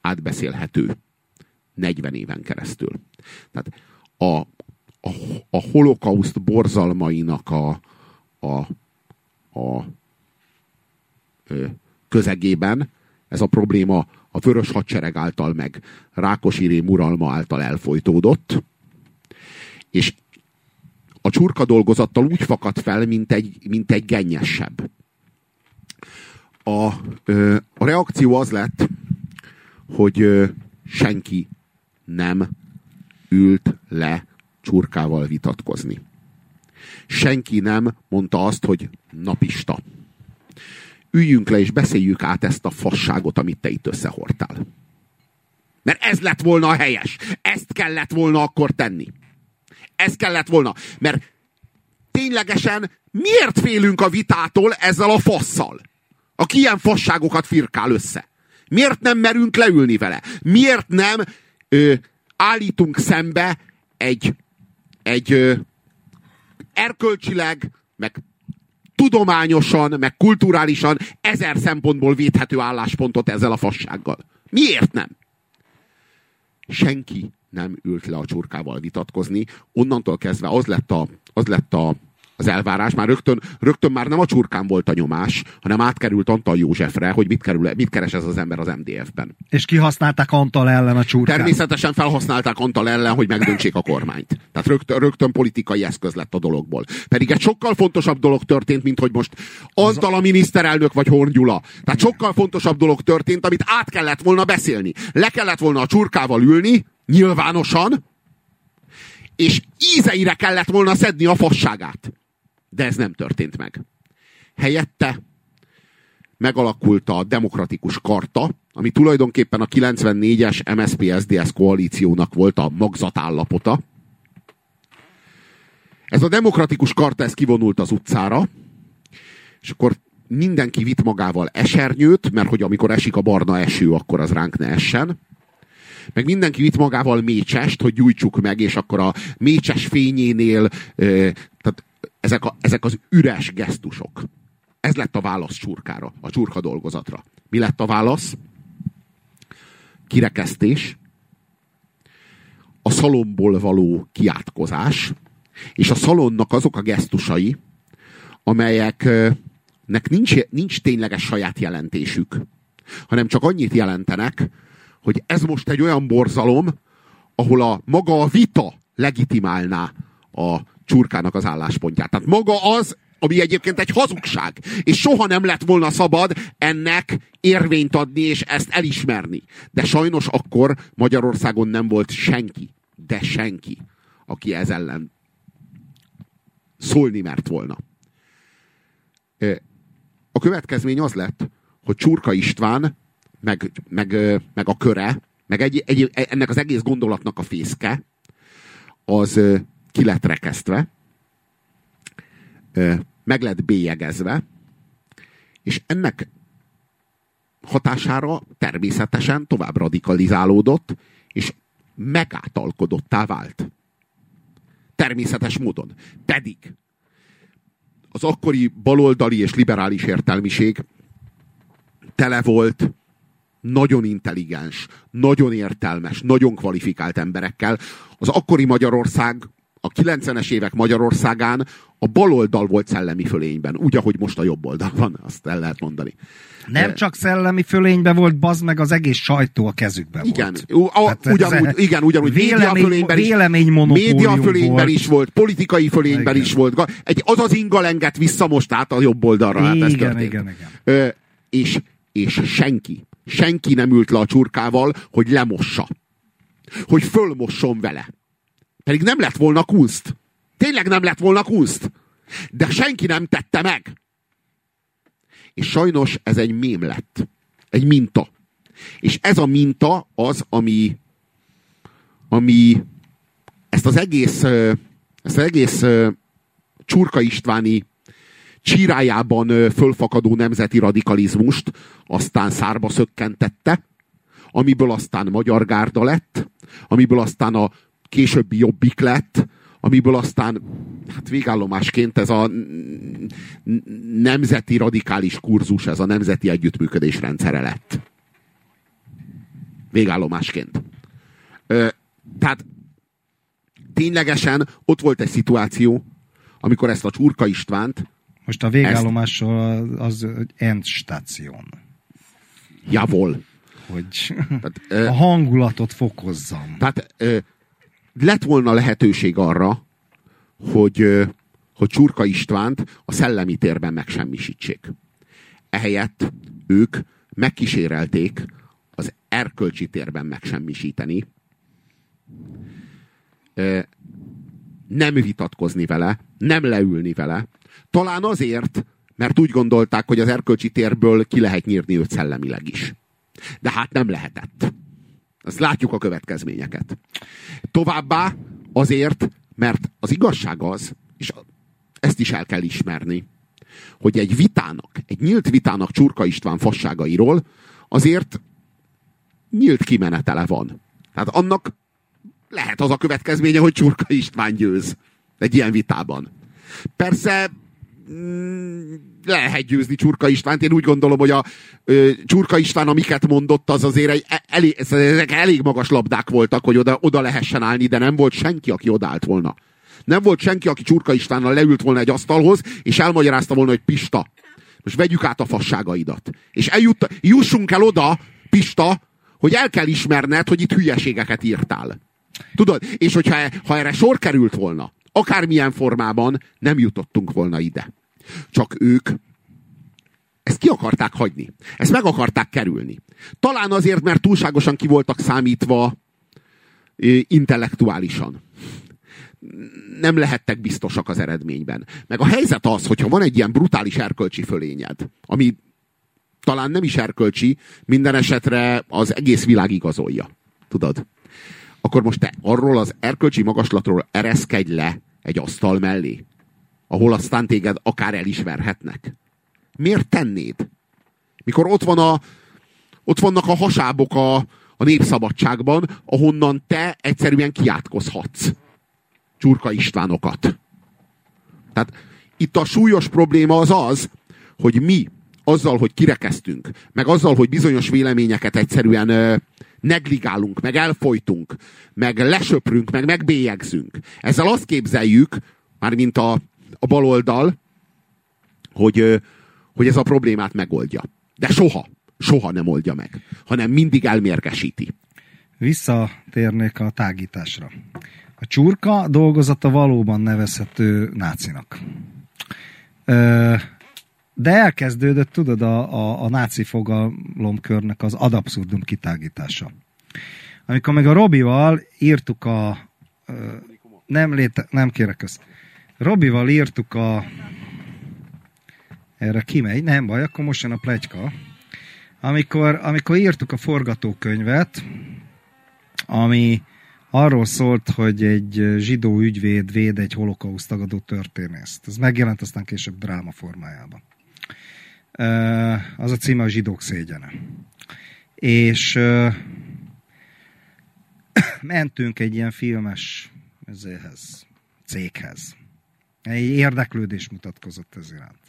átbeszélhető 40 éven keresztül. Tehát a, a, a holokauszt borzalmainak a, a, a ö, közegében ez a probléma a vörös hadsereg által meg Rákosi Rém uralma által elfolytódott, és a csurka dolgozattal úgy fakadt fel, mint egy, mint egy gennyesebb. A, a reakció az lett, hogy senki nem ült le csurkával vitatkozni. Senki nem mondta azt, hogy napista üljünk le és beszéljük át ezt a fasságot, amit te itt összehordtál. Mert ez lett volna a helyes. Ezt kellett volna akkor tenni. Ez kellett volna. Mert ténylegesen miért félünk a vitától ezzel a fasszal? Aki ilyen fasságokat firkál össze. Miért nem merünk leülni vele? Miért nem ö, állítunk szembe egy, egy ö, erkölcsileg, meg tudományosan, meg kulturálisan ezer szempontból védhető álláspontot ezzel a fassággal. Miért nem? Senki nem ült le a csurkával vitatkozni. Onnantól kezdve az lett a, az lett a az elvárás. Már rögtön, rögtön már nem a csurkán volt a nyomás, hanem átkerült Antal Józsefre, hogy mit, kerül, mit keres ez az ember az MDF-ben. És kihasználták Antal ellen a csurkán. Természetesen felhasználták Antal ellen, hogy megdöntsék a kormányt. Tehát rögtön, rögtön politikai eszköz lett a dologból. Pedig egy sokkal fontosabb dolog történt, mint hogy most Antal a miniszterelnök vagy Horn Gyula. Tehát sokkal fontosabb dolog történt, amit át kellett volna beszélni. Le kellett volna a csurkával ülni, nyilvánosan, és ízeire kellett volna szedni a fasságát. De ez nem történt meg. Helyette megalakult a demokratikus karta, ami tulajdonképpen a 94-es MSZP-SZDSZ koalíciónak volt a magzatállapota. Ez a demokratikus karta, ez kivonult az utcára, és akkor mindenki vitt magával esernyőt, mert hogy amikor esik a barna eső, akkor az ránk ne essen. Meg mindenki vitt magával mécsest, hogy gyújtsuk meg, és akkor a mécses fényénél, tehát ezek, a, ezek az üres gesztusok. Ez lett a válasz csurkára, a csurka dolgozatra. Mi lett a válasz? Kirekesztés, a szalomból való kiátkozás, és a szalonnak azok a gesztusai, amelyeknek nincs, nincs tényleges saját jelentésük, hanem csak annyit jelentenek, hogy ez most egy olyan borzalom, ahol a maga a vita legitimálná a csurkának az álláspontját. Tehát maga az, ami egyébként egy hazugság, és soha nem lett volna szabad ennek érvényt adni, és ezt elismerni. De sajnos akkor Magyarországon nem volt senki, de senki, aki ez ellen szólni mert volna. A következmény az lett, hogy Csurka István, meg, meg, meg a köre, meg egy, egy, ennek az egész gondolatnak a fészke, az ki lett rekesztve, meg lett bélyegezve, és ennek hatására természetesen tovább radikalizálódott, és megátalkodottá vált. Természetes módon. Pedig az akkori baloldali és liberális értelmiség tele volt nagyon intelligens, nagyon értelmes, nagyon kvalifikált emberekkel. Az akkori Magyarország a 90-es évek Magyarországán a baloldal volt szellemi fölényben, úgy, ahogy most a jobb oldal van, azt el lehet mondani. Nem csak szellemi fölényben volt, bazd meg az egész sajtó a kezükben igen, volt. A, ugyanúgy, igen, ugyanúgy vélemény, média fölényben is, média fölényben volt. is volt, politikai fölényben igen. is volt. Egy, az az ingalenget vissza most át a jobb oldalra. Hát igen, hát igen, igen. Ö, és, és senki, senki nem ült le a csurkával, hogy lemossa. Hogy fölmosson vele Pedig nem lett volna kunst. Tényleg nem lett volna kunst. De senki nem tette meg. És sajnos ez egy mém lett. Egy minta. És ez a minta az, ami, ami ezt az egész, ezt az egész Csurka Istváni csírájában fölfakadó nemzeti radikalizmust aztán szárba szökkentette, amiből aztán Magyar Gárda lett, amiből aztán a későbbi Jobbik lett, amiből aztán hát végállomásként ez a nemzeti radikális kurzus, ez a nemzeti együttműködés rendszere lett. Végállomásként. Ö, tehát ténylegesen ott volt egy szituáció, amikor ezt a Csurka Istvánt most a végállomásról az, az Endstation. Javol. Hogy tehát, a hangulatot fokozzam. Tehát lett volna lehetőség arra, hogy, hogy Csurka Istvánt a szellemi térben megsemmisítsék. Ehelyett ők megkísérelték az erkölcsi térben megsemmisíteni, nem vitatkozni vele, nem leülni vele, talán azért, mert úgy gondolták, hogy az erkölcsi térből ki lehet nyírni őt szellemileg is. De hát nem lehetett. Azt látjuk a következményeket. Továbbá azért, mert az igazság az, és ezt is el kell ismerni, hogy egy vitának, egy nyílt vitának Csurka István fasságairól azért nyílt kimenetele van. Tehát annak lehet az a következménye, hogy Csurka István győz egy ilyen vitában. Persze mm, lehet győzni Csurka Istvánt. Én úgy gondolom, hogy a ö, Csurka István, amiket mondott, az azért egy, e, elég, ezek elég magas labdák voltak, hogy oda, oda lehessen állni, de nem volt senki, aki odaállt volna. Nem volt senki, aki Csurka Istvánnal leült volna egy asztalhoz, és elmagyarázta volna, hogy Pista, most vegyük át a fasságaidat. És eljut, jussunk el oda, Pista, hogy el kell ismerned, hogy itt hülyeségeket írtál. Tudod? És hogyha ha erre sor került volna, akármilyen formában, nem jutottunk volna ide. Csak ők ezt ki akarták hagyni. Ezt meg akarták kerülni. Talán azért, mert túlságosan ki voltak számítva intellektuálisan. Nem lehettek biztosak az eredményben. Meg a helyzet az, hogyha van egy ilyen brutális erkölcsi fölényed, ami talán nem is erkölcsi, minden esetre az egész világ igazolja. Tudod? Akkor most te arról az erkölcsi magaslatról ereszkedj le egy asztal mellé, ahol aztán téged akár elismerhetnek. Miért tennéd? Mikor ott, van a, ott vannak a hasábok a, a népszabadságban, ahonnan te egyszerűen kiátkozhatsz. Csurka Istvánokat. Tehát itt a súlyos probléma az az, hogy mi azzal, hogy kirekeztünk, meg azzal, hogy bizonyos véleményeket egyszerűen ö, negligálunk, meg elfolytunk, meg lesöprünk, meg megbélyegzünk. Ezzel azt képzeljük, mármint a, a baloldal, hogy, hogy ez a problémát megoldja. De soha, soha nem oldja meg, hanem mindig elmérgesíti. Visszatérnék a tágításra. A csurka dolgozata valóban nevezhető nácinak. De elkezdődött, tudod, a, a, a náci fogalomkörnek az ad abszurdum kitágítása. Amikor meg a Robival írtuk a... Nem, léte, nem kérek ezt. Robival írtuk a... Erre kimegy, nem baj, akkor most jön a plegyka. Amikor, amikor írtuk a forgatókönyvet, ami arról szólt, hogy egy zsidó ügyvéd véd egy holokauszt tagadó történészt. Ez megjelent aztán később dráma formájában. Az a címe a zsidók szégyene. És mentünk egy ilyen filmes ezéhez, céghez. Egy érdeklődés mutatkozott ez iránt.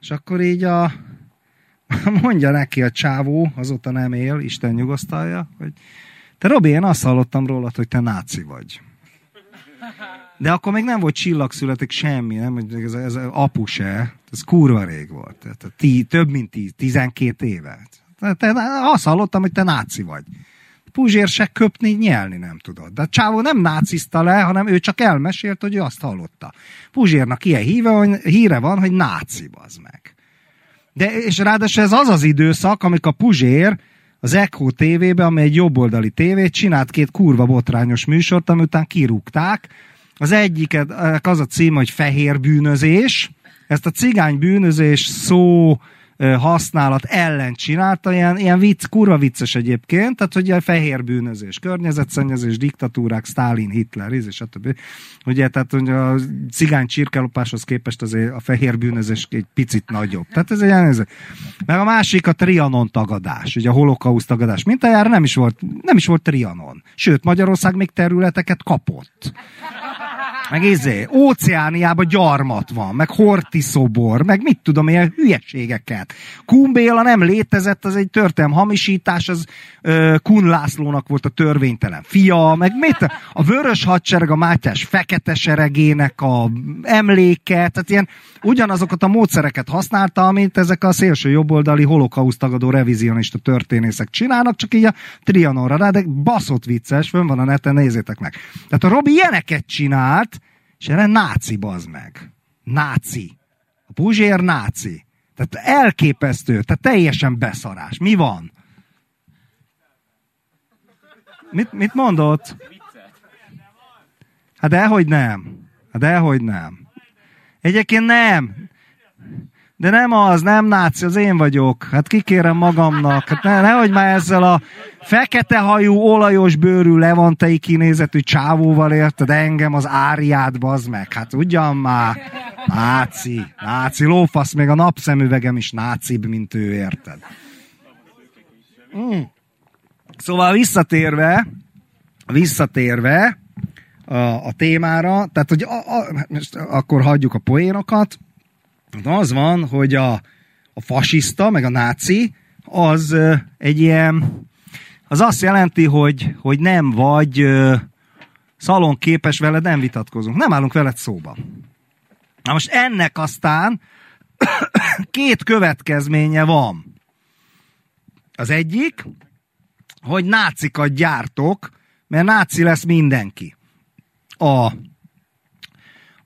És akkor így a mondja neki a csávó, azóta nem él, Isten nyugosztalja, hogy te Robi, én azt hallottam rólad, hogy te náci vagy. De akkor még nem volt csillagszületek semmi, nem, ez, ez apu se, ez kurva rég volt. Tehát tí, több mint tíz, tizenkét éve. Te, azt hallottam, hogy te náci vagy. Puzsér se köpni, nyelni nem tudod. De csávó nem nácizta le, hanem ő csak elmesélt, hogy ő azt hallotta. Puzsérnak ilyen híve, híre van, hogy náci az meg. De, és ráadásul ez az az időszak, amikor Puzsér az Echo TV-be, ami egy jobboldali tévét, csinált két kurva botrányos műsort, ami után kirúgták. Az egyiket az a cím, hogy fehér bűnözés. Ezt a cigány bűnözés szó használat ellen csinálta, ilyen, ilyen vicc, kurva vicces egyébként, tehát hogy a fehér bűnözés, környezetszennyezés, diktatúrák, Stalin, Hitler, és stb. Ugye, tehát hogy a cigány csirkelopáshoz képest azért a fehér bűnözés egy picit nagyobb. Tehát ez egy ez. Meg a másik a trianon tagadás, ugye a holokauszt tagadás mintájára nem is volt, nem is volt trianon. Sőt, Magyarország még területeket kapott. Meg izé, óceániában gyarmat van, meg hortiszobor, meg mit tudom, ilyen hülyeségeket. Kumbéla nem létezett, az egy történelem hamisítás, az uh, Kun Lászlónak volt a törvénytelen fia, meg mit? A vörös hadsereg, a Mátyás fekete seregének a emléke, tehát ilyen ugyanazokat a módszereket használta, amit ezek a szélső jobboldali holokauszt tagadó revizionista történészek csinálnak, csak így a Trianonra rá, de baszott vicces, fönn van a neten, nézzétek meg. Tehát a Robi ilyeneket csinált, és erre náci bazd meg. Náci. A Puzsér náci. Tehát elképesztő, tehát teljesen beszarás. Mi van? Mit, mit mondott? Hát dehogy nem. Hát dehogy nem. Egyébként nem. De nem az, nem náci, az én vagyok. Hát kikérem magamnak. Hát ne, nehogy már ezzel a fekete hajú, olajos bőrű, levantei kinézetű csávóval érted engem az áriát, bazd meg. Hát ugyan már. Náci, náci, lófasz, még a napszemüvegem is nácibb, mint ő, érted? Mm. Szóval visszatérve, visszatérve a, a témára, tehát hogy a, a, akkor hagyjuk a poénokat, az van, hogy a, a fasiszta, meg a náci, az egy ilyen, az azt jelenti, hogy, hogy nem vagy szalon képes veled, nem vitatkozunk, nem állunk veled szóba. Na most ennek aztán két következménye van. Az egyik, hogy nácikat gyártok, mert náci lesz mindenki. A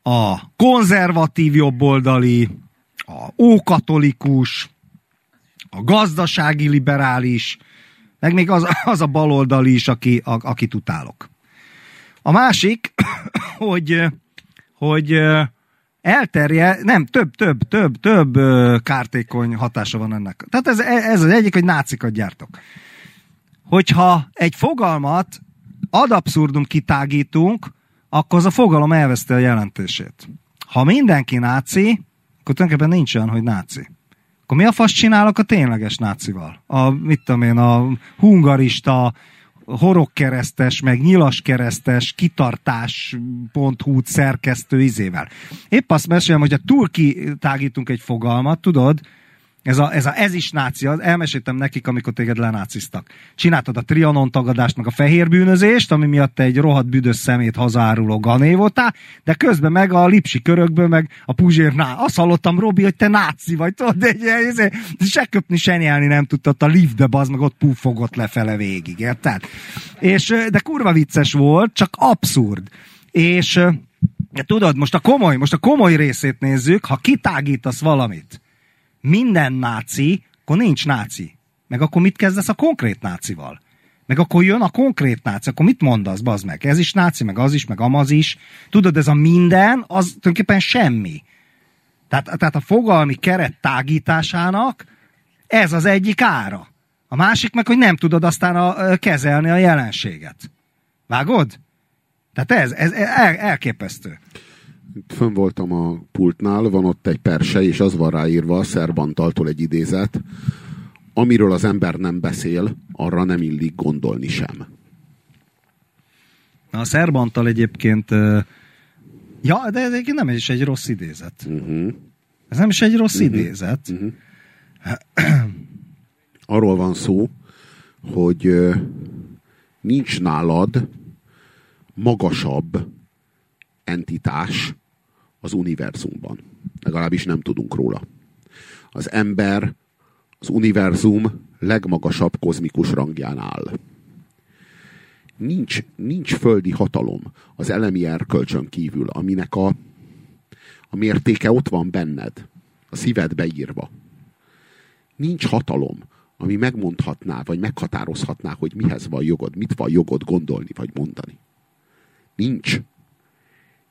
a konzervatív jobboldali, a ókatolikus, a gazdasági liberális, meg még az, az a baloldali is, aki, a, akit utálok. A másik, hogy, hogy elterje, nem, több, több, több, több kártékony hatása van ennek. Tehát ez, ez az egyik, hogy nácikat gyártok. Hogyha egy fogalmat ad abszurdum kitágítunk, akkor az a fogalom elveszte a jelentését. Ha mindenki náci, akkor tulajdonképpen nincs olyan, hogy náci. Akkor mi a fasz csinálok a tényleges nácival? A, mit tudom én, a hungarista, horogkeresztes, meg nyilaskeresztes, kitartás.hu szerkesztő izével. Épp azt mesélem, hogy a túl kitágítunk egy fogalmat, tudod, ez, a, ez, a, ez is náci, elmeséltem nekik, amikor téged lenáciztak. Csináltad a trianon tagadást, meg a fehér bűnözést, ami miatt egy rohadt büdös szemét hazáruló gané voltál, de közben meg a lipsi körökből, meg a puzsér, ná, azt hallottam, Robi, hogy te náci vagy, tudod, de egy, egy, se köpni, se nyelni nem tudtad, a liftbe bazd meg ott pufogott lefele végig, érted? És, de kurva vicces volt, csak abszurd. És de tudod, most a komoly, most a komoly részét nézzük, ha kitágítasz valamit, minden náci, akkor nincs náci. Meg akkor mit kezdesz a konkrét nácival? Meg akkor jön a konkrét náci, akkor mit mondasz, bazd meg? Ez is náci, meg az is, meg amaz is. Tudod, ez a minden, az tulajdonképpen semmi. Tehát, tehát a fogalmi keret tágításának ez az egyik ára. A másik meg, hogy nem tudod aztán a, kezelni a jelenséget. Vágod? Tehát ez, ez el, elképesztő fönn voltam a pultnál, van ott egy perse, és az van ráírva, Szerbantaltól egy idézet, amiről az ember nem beszél, arra nem illik gondolni sem. A Szerbantal egyébként ja, de ez nem is egy rossz idézet. Uh-huh. Ez nem is egy rossz uh-huh. idézet. Uh-huh. Arról van szó, hogy nincs nálad magasabb entitás, az univerzumban. Legalábbis nem tudunk róla. Az ember az univerzum legmagasabb kozmikus rangján áll. Nincs, nincs földi hatalom az elemi erkölcsön kívül, aminek a, a mértéke ott van benned, a szívedbe írva. Nincs hatalom ami megmondhatná, vagy meghatározhatná, hogy mihez van jogod, mit van jogod gondolni, vagy mondani. Nincs.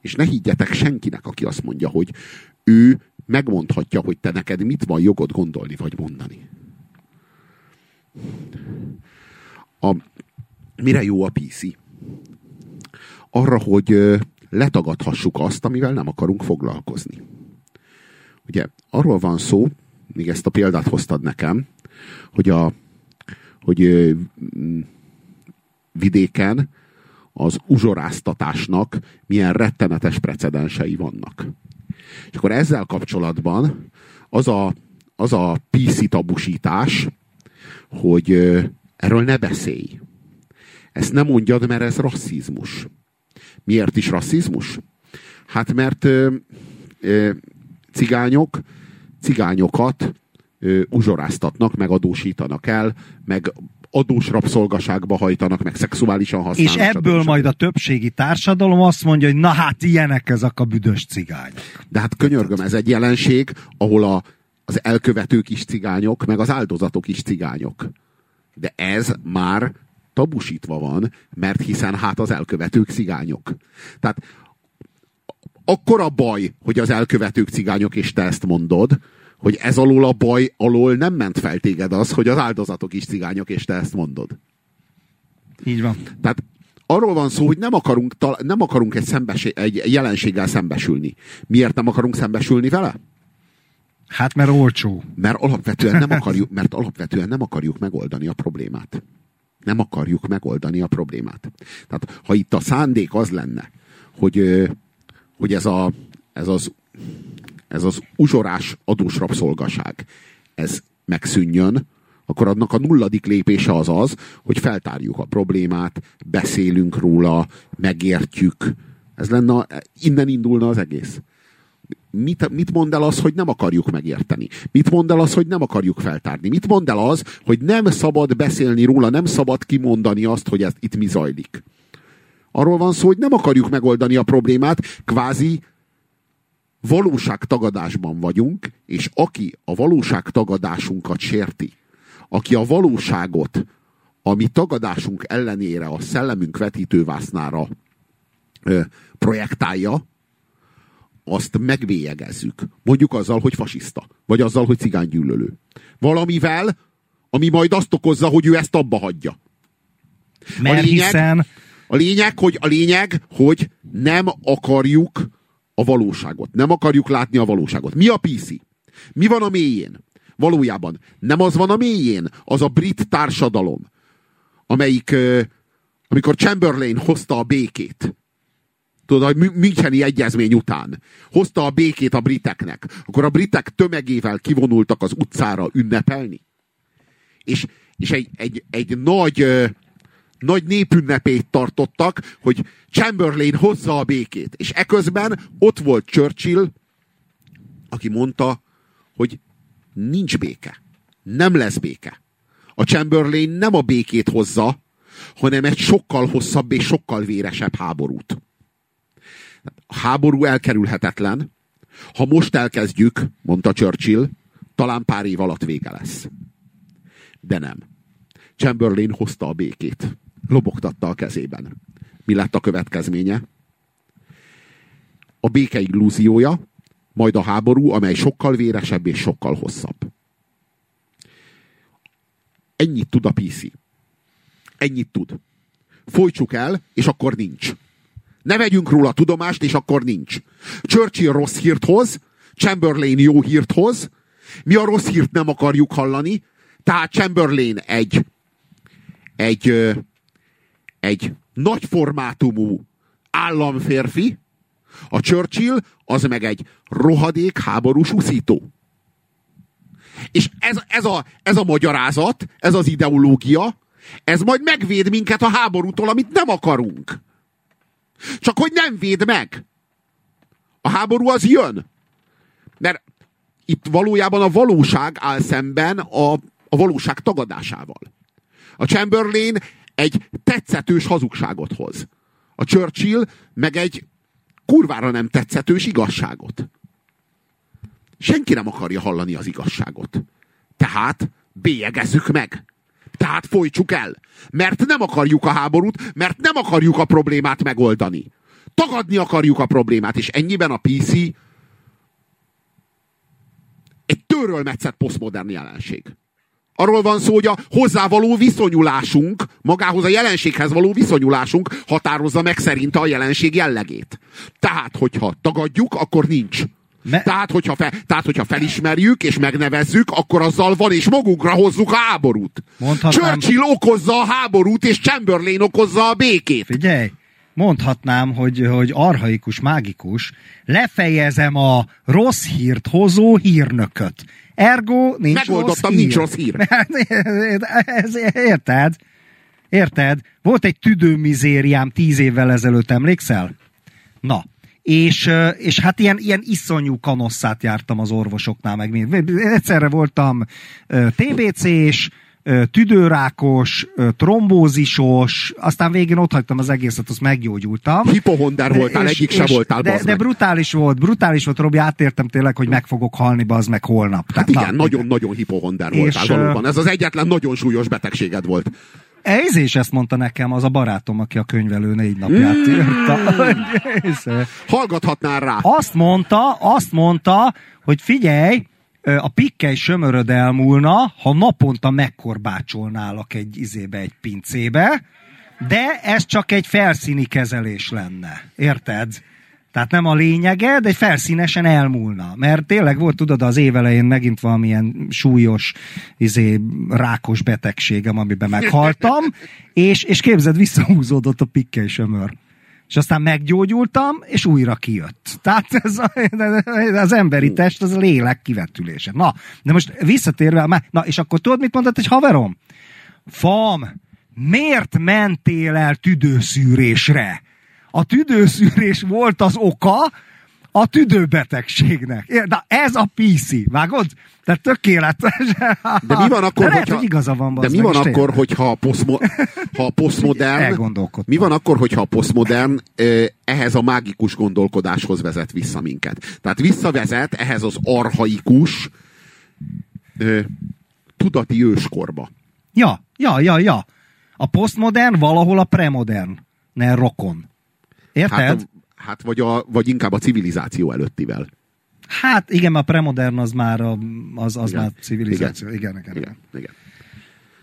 És ne higgyetek senkinek, aki azt mondja, hogy ő megmondhatja, hogy te neked mit van jogod gondolni, vagy mondani. A, mire jó a PC? Arra, hogy letagadhassuk azt, amivel nem akarunk foglalkozni. Ugye arról van szó, még ezt a példát hoztad nekem, hogy a hogy vidéken az uzsoráztatásnak milyen rettenetes precedensei vannak. És akkor ezzel kapcsolatban az a, az a PC tabusítás, hogy erről ne beszélj. Ezt nem mondjad, mert ez rasszizmus. Miért is rasszizmus? Hát mert ö, ö, cigányok cigányokat ö, uzsoráztatnak, meg adósítanak el, meg adós rabszolgaságba hajtanak, meg szexuálisan használnak. És ebből majd a többségi társadalom azt mondja, hogy na hát ilyenek ezek a büdös cigányok. De hát könyörgöm, ez egy jelenség, ahol a, az elkövetők is cigányok, meg az áldozatok is cigányok. De ez már tabusítva van, mert hiszen hát az elkövetők cigányok. Tehát akkor a baj, hogy az elkövetők cigányok, és te ezt mondod, hogy ez alól a baj alól nem ment fel téged az, hogy az áldozatok is cigányok, és te ezt mondod. Így van. Tehát arról van szó, hogy nem akarunk, nem akarunk egy, szembesé, egy jelenséggel szembesülni. Miért nem akarunk szembesülni vele? Hát mert olcsó. Mert alapvetően nem akarjuk, mert alapvetően nem akarjuk megoldani a problémát. Nem akarjuk megoldani a problémát. Tehát ha itt a szándék az lenne, hogy, hogy ez, a, ez az ez az uzsorás adós rabszolgaság, ez megszűnjön, akkor annak a nulladik lépése az az, hogy feltárjuk a problémát, beszélünk róla, megértjük. Ez lenne, innen indulna az egész. Mit, mit mond el az, hogy nem akarjuk megérteni? Mit mond el az, hogy nem akarjuk feltárni? Mit mond el az, hogy nem szabad beszélni róla, nem szabad kimondani azt, hogy ez itt mi zajlik? Arról van szó, hogy nem akarjuk megoldani a problémát, kvázi valóságtagadásban vagyunk, és aki a valóságtagadásunkat sérti, aki a valóságot, ami tagadásunk ellenére a szellemünk vetítővásznára ö, projektálja, azt megvélyegezzük. Mondjuk azzal, hogy fasiszta, vagy azzal, hogy cigánygyűlölő. Valamivel, ami majd azt okozza, hogy ő ezt abba hagyja. Mert a lényeg, hiszen... a lényeg, hogy, a lényeg, hogy nem akarjuk a valóságot. Nem akarjuk látni a valóságot. Mi a PC? Mi van a mélyén? Valójában nem az van a mélyén, az a brit társadalom, amelyik, amikor Chamberlain hozta a békét, tudod, hogy Müncheni egyezmény után hozta a békét a briteknek, akkor a britek tömegével kivonultak az utcára ünnepelni. És, és egy, egy, egy nagy nagy népünnepét tartottak, hogy Chamberlain hozza a békét. És eközben ott volt Churchill, aki mondta, hogy nincs béke. Nem lesz béke. A Chamberlain nem a békét hozza, hanem egy sokkal hosszabb és sokkal véresebb háborút. A háború elkerülhetetlen. Ha most elkezdjük, mondta Churchill, talán pár év alatt vége lesz. De nem. Chamberlain hozta a békét lobogtatta a kezében. Mi lett a következménye? A béke illúziója, majd a háború, amely sokkal véresebb és sokkal hosszabb. Ennyit tud a PC. Ennyit tud. Folytsuk el, és akkor nincs. Ne vegyünk róla tudomást, és akkor nincs. Churchill rossz hírt hoz, Chamberlain jó hírt hoz, mi a rossz hírt nem akarjuk hallani, tehát Chamberlain egy, egy egy nagy formátumú államférfi, a Churchill az meg egy rohadék háborús uszító. És ez, ez, a, ez a magyarázat, ez az ideológia, ez majd megvéd minket a háborútól, amit nem akarunk. Csak hogy nem véd meg. A háború az jön. Mert itt valójában a valóság áll szemben a, a valóság tagadásával. A Chamberlain egy tetszetős hazugságot hoz. A Churchill meg egy kurvára nem tetszetős igazságot. Senki nem akarja hallani az igazságot. Tehát bélyegezzük meg. Tehát folytsuk el. Mert nem akarjuk a háborút, mert nem akarjuk a problémát megoldani. Tagadni akarjuk a problémát, és ennyiben a PC egy törölmetszett posztmodern jelenség. Arról van szó, hogy a hozzávaló viszonyulásunk, magához a jelenséghez való viszonyulásunk határozza meg szerint a jelenség jellegét. Tehát, hogyha tagadjuk, akkor nincs. Me... Tehát, hogyha fe, tehát, hogyha felismerjük és megnevezzük, akkor azzal van, és magunkra hozzuk a háborút. Mondhatnám... Churchill okozza a háborút, és Chamberlain okozza a békét. Figyelj, mondhatnám, hogy, hogy arhaikus, mágikus, lefejezem a rossz hírt hozó hírnököt. Ergo nincs Megoldottam, rossz nincs rossz hír. ez, érted? Érted? Volt egy tüdőmizériám tíz évvel ezelőtt, emlékszel? Na, és, és hát ilyen, ilyen iszonyú kanosszát jártam az orvosoknál, meg egyszerre voltam TBC-s, tüdőrákos, trombózisos, aztán végén ott hagytam az egészet, azt meggyógyultam. Hipohonder voltál, és, egyik se voltál, de, de brutális volt, brutális volt, Robi, átértem tényleg, hogy meg fogok halni, az meg holnap. Hát Tehát, igen, nagyon-nagyon hipohonder voltál és, valóban. Ez az egyetlen nagyon súlyos betegséged volt. Ez is ezt mondta nekem az a barátom, aki a könyvelő négy napját mm. írta. Hallgathatnál rá. Azt mondta, azt mondta, hogy figyelj, a pikkely sömöröd elmúlna, ha naponta megkorbácsolnálak egy izébe, egy pincébe, de ez csak egy felszíni kezelés lenne. Érted? Tehát nem a lényege, de felszínesen elmúlna. Mert tényleg volt, tudod, az évelején megint valamilyen súlyos, izé, rákos betegségem, amiben meghaltam, és, és képzeld, visszahúzódott a pikkely sömör. És aztán meggyógyultam, és újra kijött. Tehát ez a, az emberi test, az a lélek kivetülése. Na, de most visszatérve, na, és akkor tudod, mit mondott egy haverom? Fam, miért mentél el tüdőszűrésre? A tüdőszűrés volt az oka, a tüdőbetegségnek. Na ez a PC, vágod? Tehát tökéletes. De mi van akkor, de lehet, hogyha, hogy igaza van, de mi van akkor, hogyha a, posztmo, ha a posztmodern, mi van akkor, hogyha a posztmodern ehhez a mágikus gondolkodáshoz vezet vissza minket? Tehát visszavezet ehhez az arhaikus tudati őskorba. Ja, ja, ja, ja. A posztmodern valahol a premodern, ne rokon. Érted? Hát, hát vagy, a, vagy inkább a civilizáció előttivel. Hát igen, a premodern az már, a, az, az igen. már civilizáció. Igen, igen. igen. igen. igen.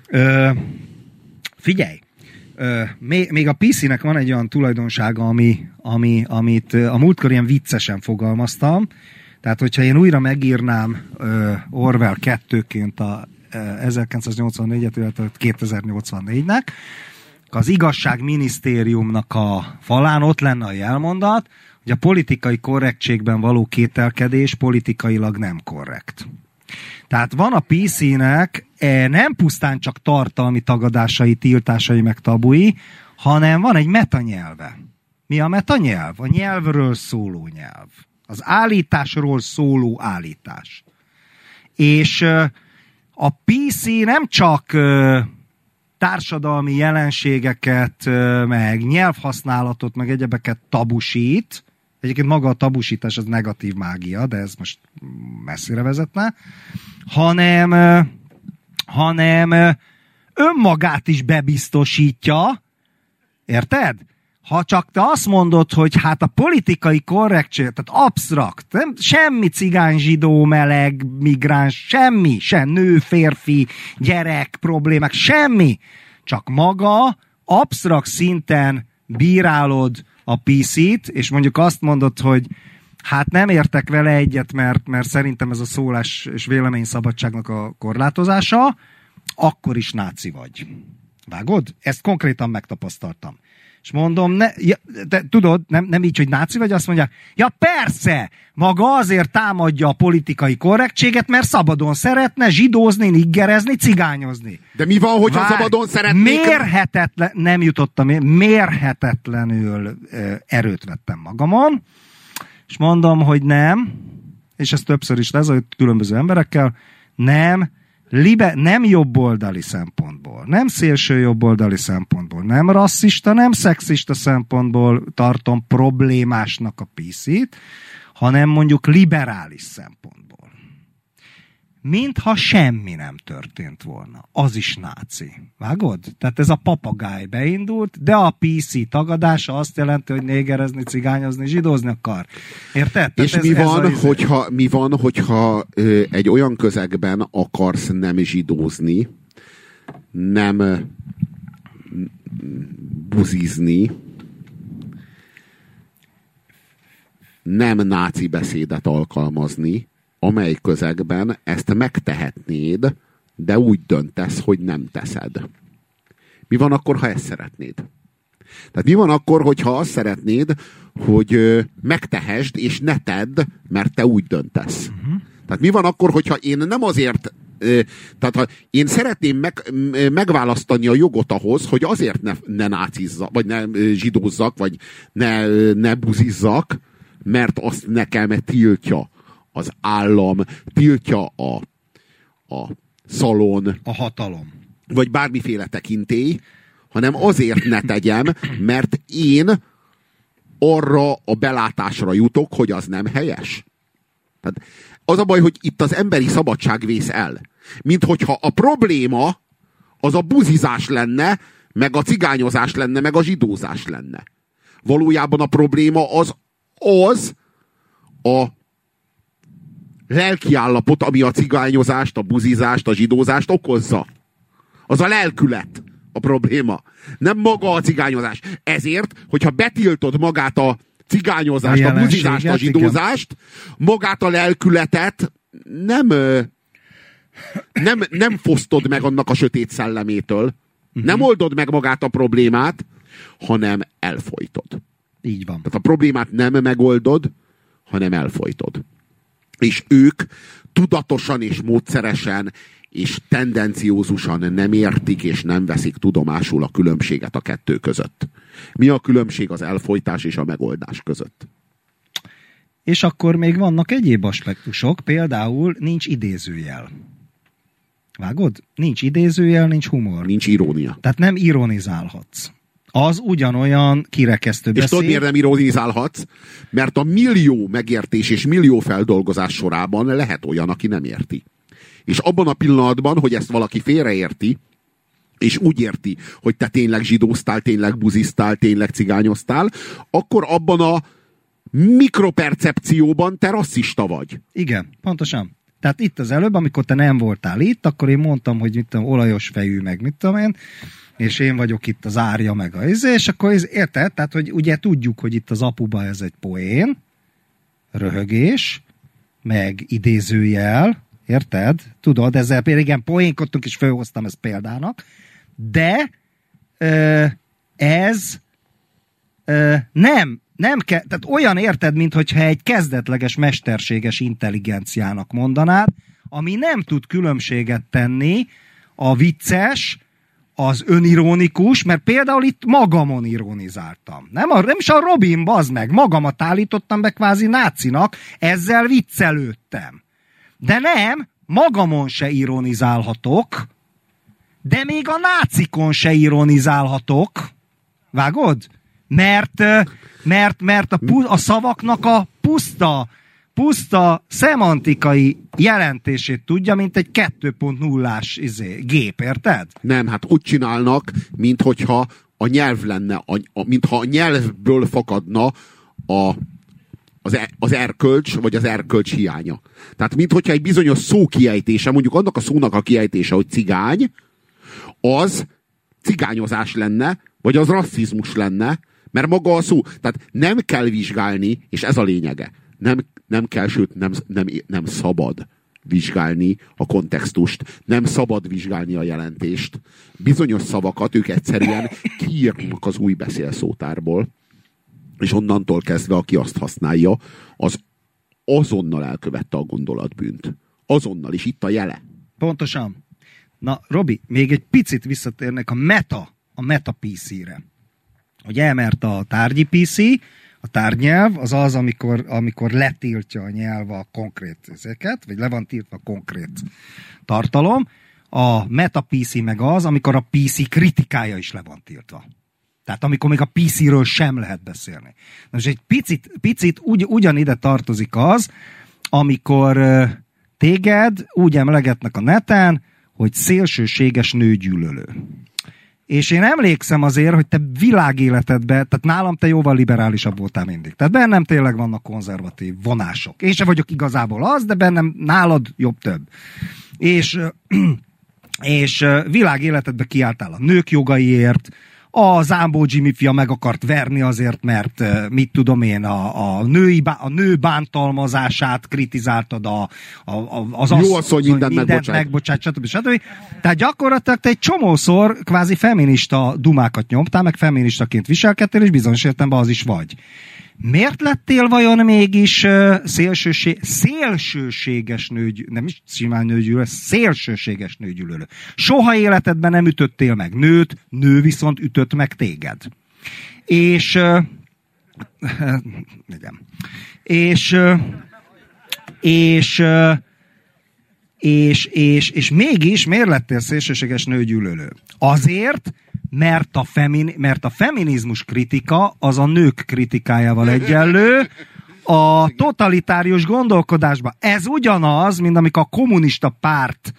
Ö, figyelj, ö, még, még a PC-nek van egy olyan tulajdonsága, ami, ami, amit a múltkor ilyen viccesen fogalmaztam. Tehát, hogyha én újra megírnám ö, Orwell 2-ként a 1984-et, illetve 2084-nek, az igazságminisztériumnak a falán ott lenne a jelmondat, hogy a politikai korrektségben való kételkedés politikailag nem korrekt. Tehát van a PC-nek e, nem pusztán csak tartalmi tagadásai, tiltásai, meg tabui, hanem van egy metanyelve. Mi a metanyelv? A nyelvről szóló nyelv. Az állításról szóló állítás. És a PC nem csak társadalmi jelenségeket, meg nyelvhasználatot, meg egyebeket tabusít, egyébként maga a tabusítás az negatív mágia, de ez most messzire vezetne, hanem, hanem önmagát is bebiztosítja, érted? Ha csak te azt mondod, hogy hát a politikai korrektség, tehát absztrakt, nem, semmi cigány, zsidó, meleg, migráns, semmi, sem nő, férfi, gyerek, problémák, semmi. Csak maga absztrakt szinten bírálod a PC-t, és mondjuk azt mondod, hogy hát nem értek vele egyet, mert, mert szerintem ez a szólás és véleményszabadságnak a korlátozása, akkor is náci vagy. Vágod? Ezt konkrétan megtapasztaltam. És mondom, ne, ja, de tudod, nem, nem így, hogy náci vagy, azt mondja, ja persze, maga azért támadja a politikai korrektséget, mert szabadon szeretne zsidózni, niggerezni, cigányozni. De mi van, hogyha Vár, szabadon szeretnék? Mérhetetlen, nem jutottam én, mérhetetlenül erőt vettem magamon, és mondom, hogy nem, és ez többször is hogy különböző emberekkel, nem, libe, nem jobboldali szempontból, nem szélső jobboldali szempontból, nem rasszista, nem szexista szempontból tartom problémásnak a PC-t, hanem mondjuk liberális szempontból. Mintha semmi nem történt volna. Az is náci. Vágod? Tehát ez a papagáj beindult, de a PC tagadása azt jelenti, hogy négerezni, cigányozni, zsidózni akar. Érted? Tehát És ez, mi, ez van, a izé. hogyha, mi van, hogyha ö, egy olyan közegben akarsz nem zsidózni, nem buzizni, nem náci beszédet alkalmazni, amely közegben ezt megtehetnéd, de úgy döntesz, hogy nem teszed. Mi van akkor, ha ezt szeretnéd? Tehát mi van akkor, hogyha azt szeretnéd, hogy megtehesd, és ne tedd, mert te úgy döntesz? Uh-huh. Tehát mi van akkor, hogyha én nem azért tehát ha én szeretném meg, megválasztani a jogot ahhoz, hogy azért ne, ne nácizzak, vagy ne zsidózzak, vagy ne, ne buzizzak, mert azt nekem tiltja az állam, tiltja a, a szalon, A hatalom. vagy bármiféle tekintély, hanem azért ne tegyem, mert én arra a belátásra jutok, hogy az nem helyes. Tehát az a baj, hogy itt az emberi szabadság vész el. Mint hogyha a probléma az a buzizás lenne, meg a cigányozás lenne, meg a zsidózás lenne. Valójában a probléma az az a lelkiállapot, ami a cigányozást, a buzizást, a zsidózást okozza. Az a lelkület a probléma. Nem maga a cigányozás. Ezért, hogyha betiltod magát a cigányozást, A a, buzizást, a zsidózást, magát a lelkületet nem, nem, nem fosztod meg annak a sötét szellemétől, nem oldod meg magát a problémát, hanem elfolytod. Így van. Tehát a problémát nem megoldod, hanem elfolytod. És ők tudatosan és módszeresen és tendenciózusan nem értik és nem veszik tudomásul a különbséget a kettő között. Mi a különbség az elfolytás és a megoldás között? És akkor még vannak egyéb aspektusok, például nincs idézőjel. Vágod? Nincs idézőjel, nincs humor. Nincs irónia. Tehát nem ironizálhatsz. Az ugyanolyan kirekesztő És tudod, beszéd. miért nem ironizálhatsz? Mert a millió megértés és millió feldolgozás sorában lehet olyan, aki nem érti. És abban a pillanatban, hogy ezt valaki félreérti, és úgy érti, hogy te tényleg zsidóztál, tényleg buzisztál, tényleg cigányoztál, akkor abban a mikropercepcióban te rasszista vagy. Igen, pontosan. Tehát itt az előbb, amikor te nem voltál itt, akkor én mondtam, hogy mit tudom, olajos fejű, meg mit tudom én, és én vagyok itt az árja, meg a izé, és akkor ez, érted? Tehát, hogy ugye tudjuk, hogy itt az apuba ez egy poén, röhögés, meg idézőjel, érted? Tudod, ezzel igen, poénkodtunk, és felhoztam ezt példának, de ö, ez ö, nem, nem kell, tehát olyan érted, mintha egy kezdetleges mesterséges intelligenciának mondanád, ami nem tud különbséget tenni a vicces, az önironikus, mert például itt magamon ironizáltam. Nem, a, nem is a Robin, bazd meg, magamat állítottam be kvázi nácinak, ezzel viccelődtem. De nem, magamon se ironizálhatok, de még a nácikon se ironizálhatok. Vágod? Mert, mert, mert a, pu- a szavaknak a puszta, puszta szemantikai jelentését tudja, mint egy 2.0-ás izé, gép, érted? Nem, hát úgy csinálnak, mint hogyha a nyelv lenne, a, a, mintha a nyelvből fakadna a, az, e, az erkölcs, vagy az erkölcs hiánya. Tehát, mint hogyha egy bizonyos szó kiejtése, mondjuk annak a szónak a kiejtése, hogy cigány, az cigányozás lenne, vagy az rasszizmus lenne, mert maga a szó, tehát nem kell vizsgálni, és ez a lényege, nem, nem kell, sőt nem, nem, nem szabad vizsgálni a kontextust, nem szabad vizsgálni a jelentést. Bizonyos szavakat ők egyszerűen kiírnak az új beszélszótárból, és onnantól kezdve, aki azt használja, az azonnal elkövette a gondolatbűnt. Azonnal, és itt a jele. Pontosan. Na, Robi, még egy picit visszatérnek a meta, a meta PC-re. Ugye, mert a tárgyi PC, a tárgynyelv az az, amikor, amikor letiltja a nyelv a konkrét ezeket, vagy le van tiltva konkrét tartalom. A meta PC meg az, amikor a PC kritikája is le van tiltva. Tehát amikor még a PC-ről sem lehet beszélni. Na most egy picit, picit ugy, ugyanide tartozik az, amikor téged úgy emlegetnek a neten, hogy szélsőséges nőgyűlölő. És én emlékszem azért, hogy te világéletedben, tehát nálam te jóval liberálisabb voltál mindig. Tehát bennem tényleg vannak konzervatív vonások. Én sem vagyok igazából az, de bennem nálad jobb több. És, és világéletedben kiálltál a nők jogaiért, a Zámbó Jimmy fia meg akart verni azért, mert mit tudom én, a, a, női, a nő bántalmazását kritizáltad, a, a, a, az Jó asszony mindent, mindent megbocsát, stb. stb. Tehát gyakorlatilag te egy csomószor kvázi feminista dumákat nyomtál, meg feministaként viselkedtél, és bizonyos értelemben az is vagy. Miért lettél vajon mégis szélsőség, szélsőséges nőgy, nem is simán nőgyűlölő, szélsőséges nőgyűlölő. Soha életedben nem ütöttél meg nőt, nő viszont ütött meg téged. És igen. És és és, és, és mégis miért lettél szélsőséges nőgyűlölő? Azért, mert a, femin, mert a feminizmus kritika az a nők kritikájával egyenlő, a totalitárius gondolkodásban. Ez ugyanaz, mint amikor a kommunista párt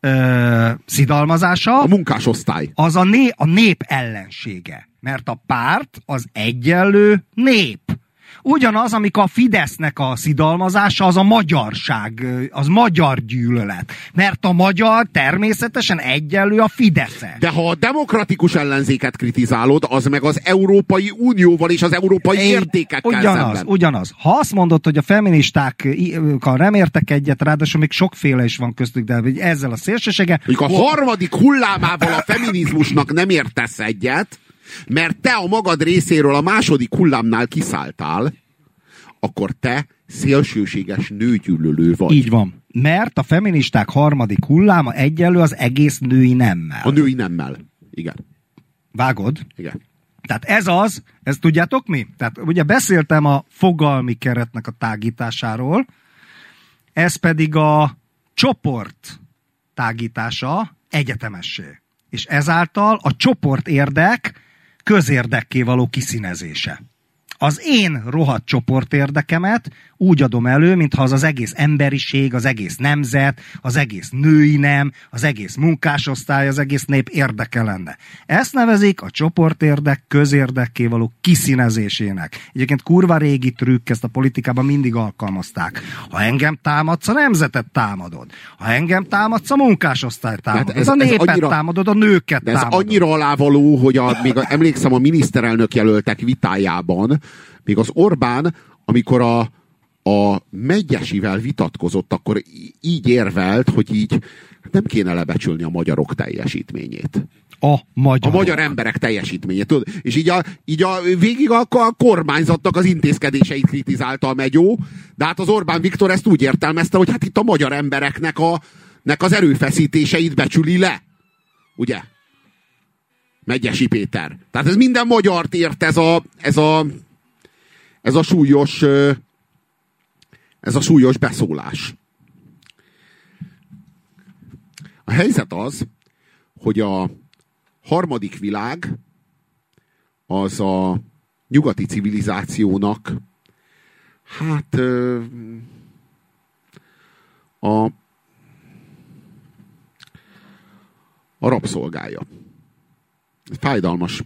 ö, szidalmazása. A munkásosztály. Az a, né, a nép ellensége. Mert a párt az egyenlő nép. Ugyanaz, amikor a Fidesznek a szidalmazása, az a magyarság, az magyar gyűlölet. Mert a magyar természetesen egyenlő a Fidesze. De ha a demokratikus ellenzéket kritizálod, az meg az Európai Unióval és az európai Én, értékekkel ugyanaz, szemben. Ugyanaz. Ha azt mondod, hogy a feministákkal nem értek egyet, ráadásul még sokféle is van köztük, de ezzel a szélsősége... Mondjuk a harmadik hullámával a feminizmusnak nem értesz egyet, mert te a magad részéről a második hullámnál kiszálltál, akkor te szélsőséges nőgyűlölő vagy. Így van. Mert a feministák harmadik hulláma egyenlő az egész női nemmel. A női nemmel. Igen. Vágod? Igen. Tehát ez az, ezt tudjátok mi? Tehát ugye beszéltem a fogalmi keretnek a tágításáról, ez pedig a csoport tágítása egyetemessé. És ezáltal a csoport érdek közérdekké való kiszínezése. Az én rohadt csoport érdekemet úgy adom elő, mintha az az egész emberiség, az egész nemzet, az egész női nem, az egész munkásosztály, az egész nép érdeke lenne. Ezt nevezik a csoportérdek közérdekké való kiszínezésének. Egyébként kurva régi trükk, ezt a politikában mindig alkalmazták. Ha engem támadsz, a nemzetet támadod. Ha engem támadsz, a munkásosztály támadod. Ez, ez a népet annyira, támadod, a nőket de ez támadod. annyira alávaló, hogy a, még a, emlékszem a miniszterelnök jelöltek vitájában, még az Orbán, amikor a, a Megyesivel vitatkozott, akkor így érvelt, hogy így nem kéne lebecsülni a magyarok teljesítményét. A magyar. A magyar emberek teljesítményét. Tudod? És így, a, így a, végig a, a kormányzatnak az intézkedéseit kritizálta a megyó, de hát az Orbán Viktor ezt úgy értelmezte, hogy hát itt a magyar embereknek a, nek az erőfeszítéseit becsüli le. Ugye? Megyesi Péter. Tehát ez minden magyart ért ez a, ez a, ez a súlyos ez a súlyos beszólás. A helyzet az, hogy a harmadik világ az a nyugati civilizációnak hát a a rabszolgája. Fájdalmas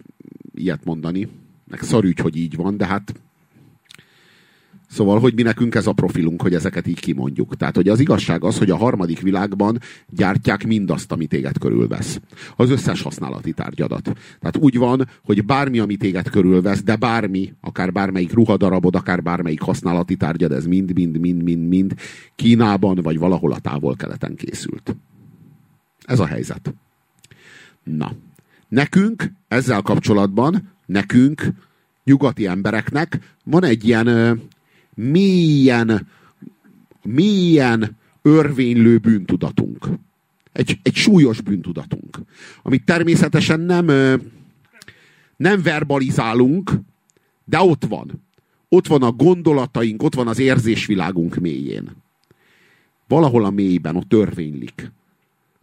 ilyet mondani, meg szarügy, hogy így van, de hát Szóval, hogy mi nekünk ez a profilunk, hogy ezeket így kimondjuk. Tehát, hogy az igazság az, hogy a harmadik világban gyártják mindazt, ami téged körülvesz. Az összes használati tárgyadat. Tehát úgy van, hogy bármi, ami téged körülvesz, de bármi, akár bármelyik ruhadarabod, akár bármelyik használati tárgyad, ez mind, mind, mind, mind, mind Kínában, vagy valahol a távol-keleten készült. Ez a helyzet. Na. Nekünk ezzel kapcsolatban, nekünk, nyugati embereknek van egy ilyen mélyen, mélyen örvénylő bűntudatunk. Egy, egy súlyos bűntudatunk. Amit természetesen nem, nem verbalizálunk, de ott van. Ott van a gondolataink, ott van az érzésvilágunk mélyén. Valahol a mélyben, ott törvénylik.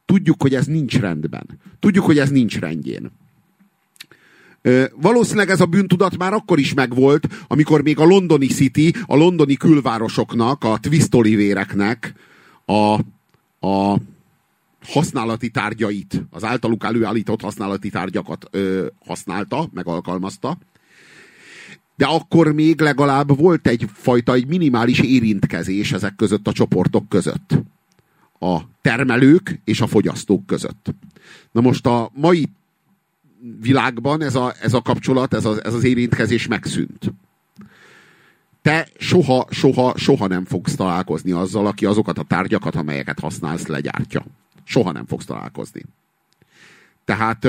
Tudjuk, hogy ez nincs rendben. Tudjuk, hogy ez nincs rendjén. Valószínűleg ez a bűntudat már akkor is megvolt, amikor még a londoni City, a londoni külvárosoknak, a twist olivéreknek a, a használati tárgyait, az általuk előállított használati tárgyakat ö, használta, meg alkalmazta, de akkor még legalább volt egyfajta, egy minimális érintkezés ezek között a csoportok között. A termelők és a fogyasztók között. Na most a mai világban ez a, ez a kapcsolat, ez, a, ez az érintkezés megszűnt. Te soha, soha, soha nem fogsz találkozni azzal, aki azokat a tárgyakat, amelyeket használsz, legyártja. Soha nem fogsz találkozni. Tehát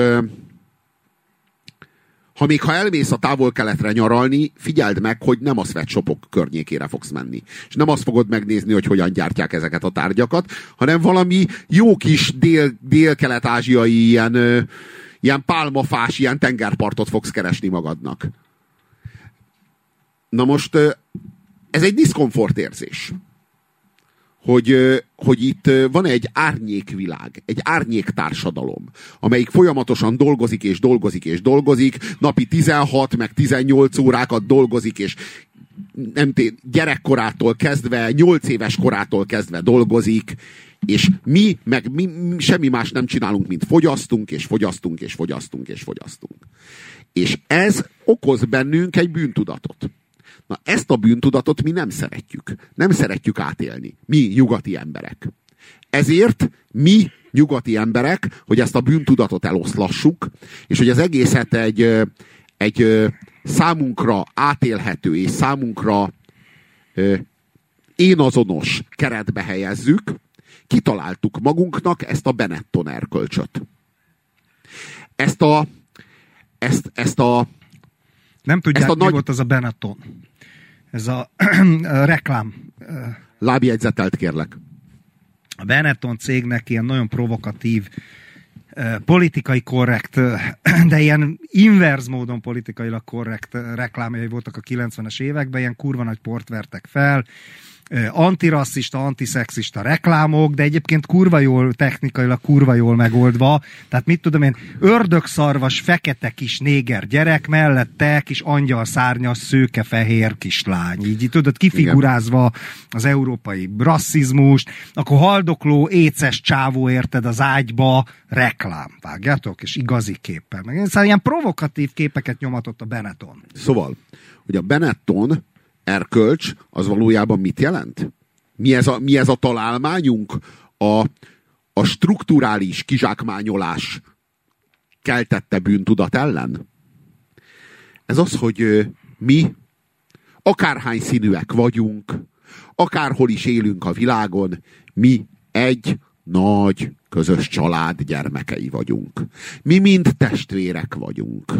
ha még ha elmész a távol-keletre nyaralni, figyeld meg, hogy nem a sweatshopok környékére fogsz menni. És nem azt fogod megnézni, hogy hogyan gyártják ezeket a tárgyakat, hanem valami jó kis dél, dél-kelet-ázsiai ilyen, ilyen pálmafás, ilyen tengerpartot fogsz keresni magadnak. Na most ez egy diszkomfort érzés hogy, hogy itt van egy árnyékvilág, egy árnyéktársadalom, amelyik folyamatosan dolgozik és dolgozik és dolgozik, napi 16 meg 18 órákat dolgozik, és nem té, gyerekkorától kezdve, 8 éves korától kezdve dolgozik, és mi meg mi, semmi más nem csinálunk, mint fogyasztunk, és fogyasztunk, és fogyasztunk, és fogyasztunk. És ez okoz bennünk egy bűntudatot. Na ezt a bűntudatot mi nem szeretjük. Nem szeretjük átélni. Mi nyugati emberek. Ezért mi nyugati emberek, hogy ezt a bűntudatot eloszlassuk, és hogy az egészet egy, egy számunkra átélhető és számunkra én azonos keretbe helyezzük, kitaláltuk magunknak ezt a Benetton erkölcsöt. Ezt a ezt, ezt a nem tudják, ezt a mi nagy... volt az a Benetton. Ez a, a reklám. Lábjegyzetelt kérlek. A Benetton cégnek ilyen nagyon provokatív politikai korrekt, de ilyen inverz módon politikailag korrekt reklámjai voltak a 90-es években, ilyen kurva nagy port vertek fel, antirasszista, antiszexista reklámok, de egyébként kurva jól, technikailag kurva jól megoldva. Tehát mit tudom én, ördögszarvas, fekete kis néger gyerek, mellette kis angyal szárnyas, szőke fehér kislány. Így tudod, kifigurázva az európai rasszizmust, akkor haldokló, éces csávó érted az ágyba, reklám, vágjátok? És igazi képpel. Meg szóval ilyen provokatív képeket nyomatott a Benetton. Szóval, hogy a Benetton erkölcs, az valójában mit jelent? Mi ez a, mi ez a találmányunk? A, a strukturális kizsákmányolás keltette bűntudat ellen? Ez az, hogy mi akárhány színűek vagyunk, akárhol is élünk a világon, mi egy nagy közös család gyermekei vagyunk. Mi mind testvérek vagyunk.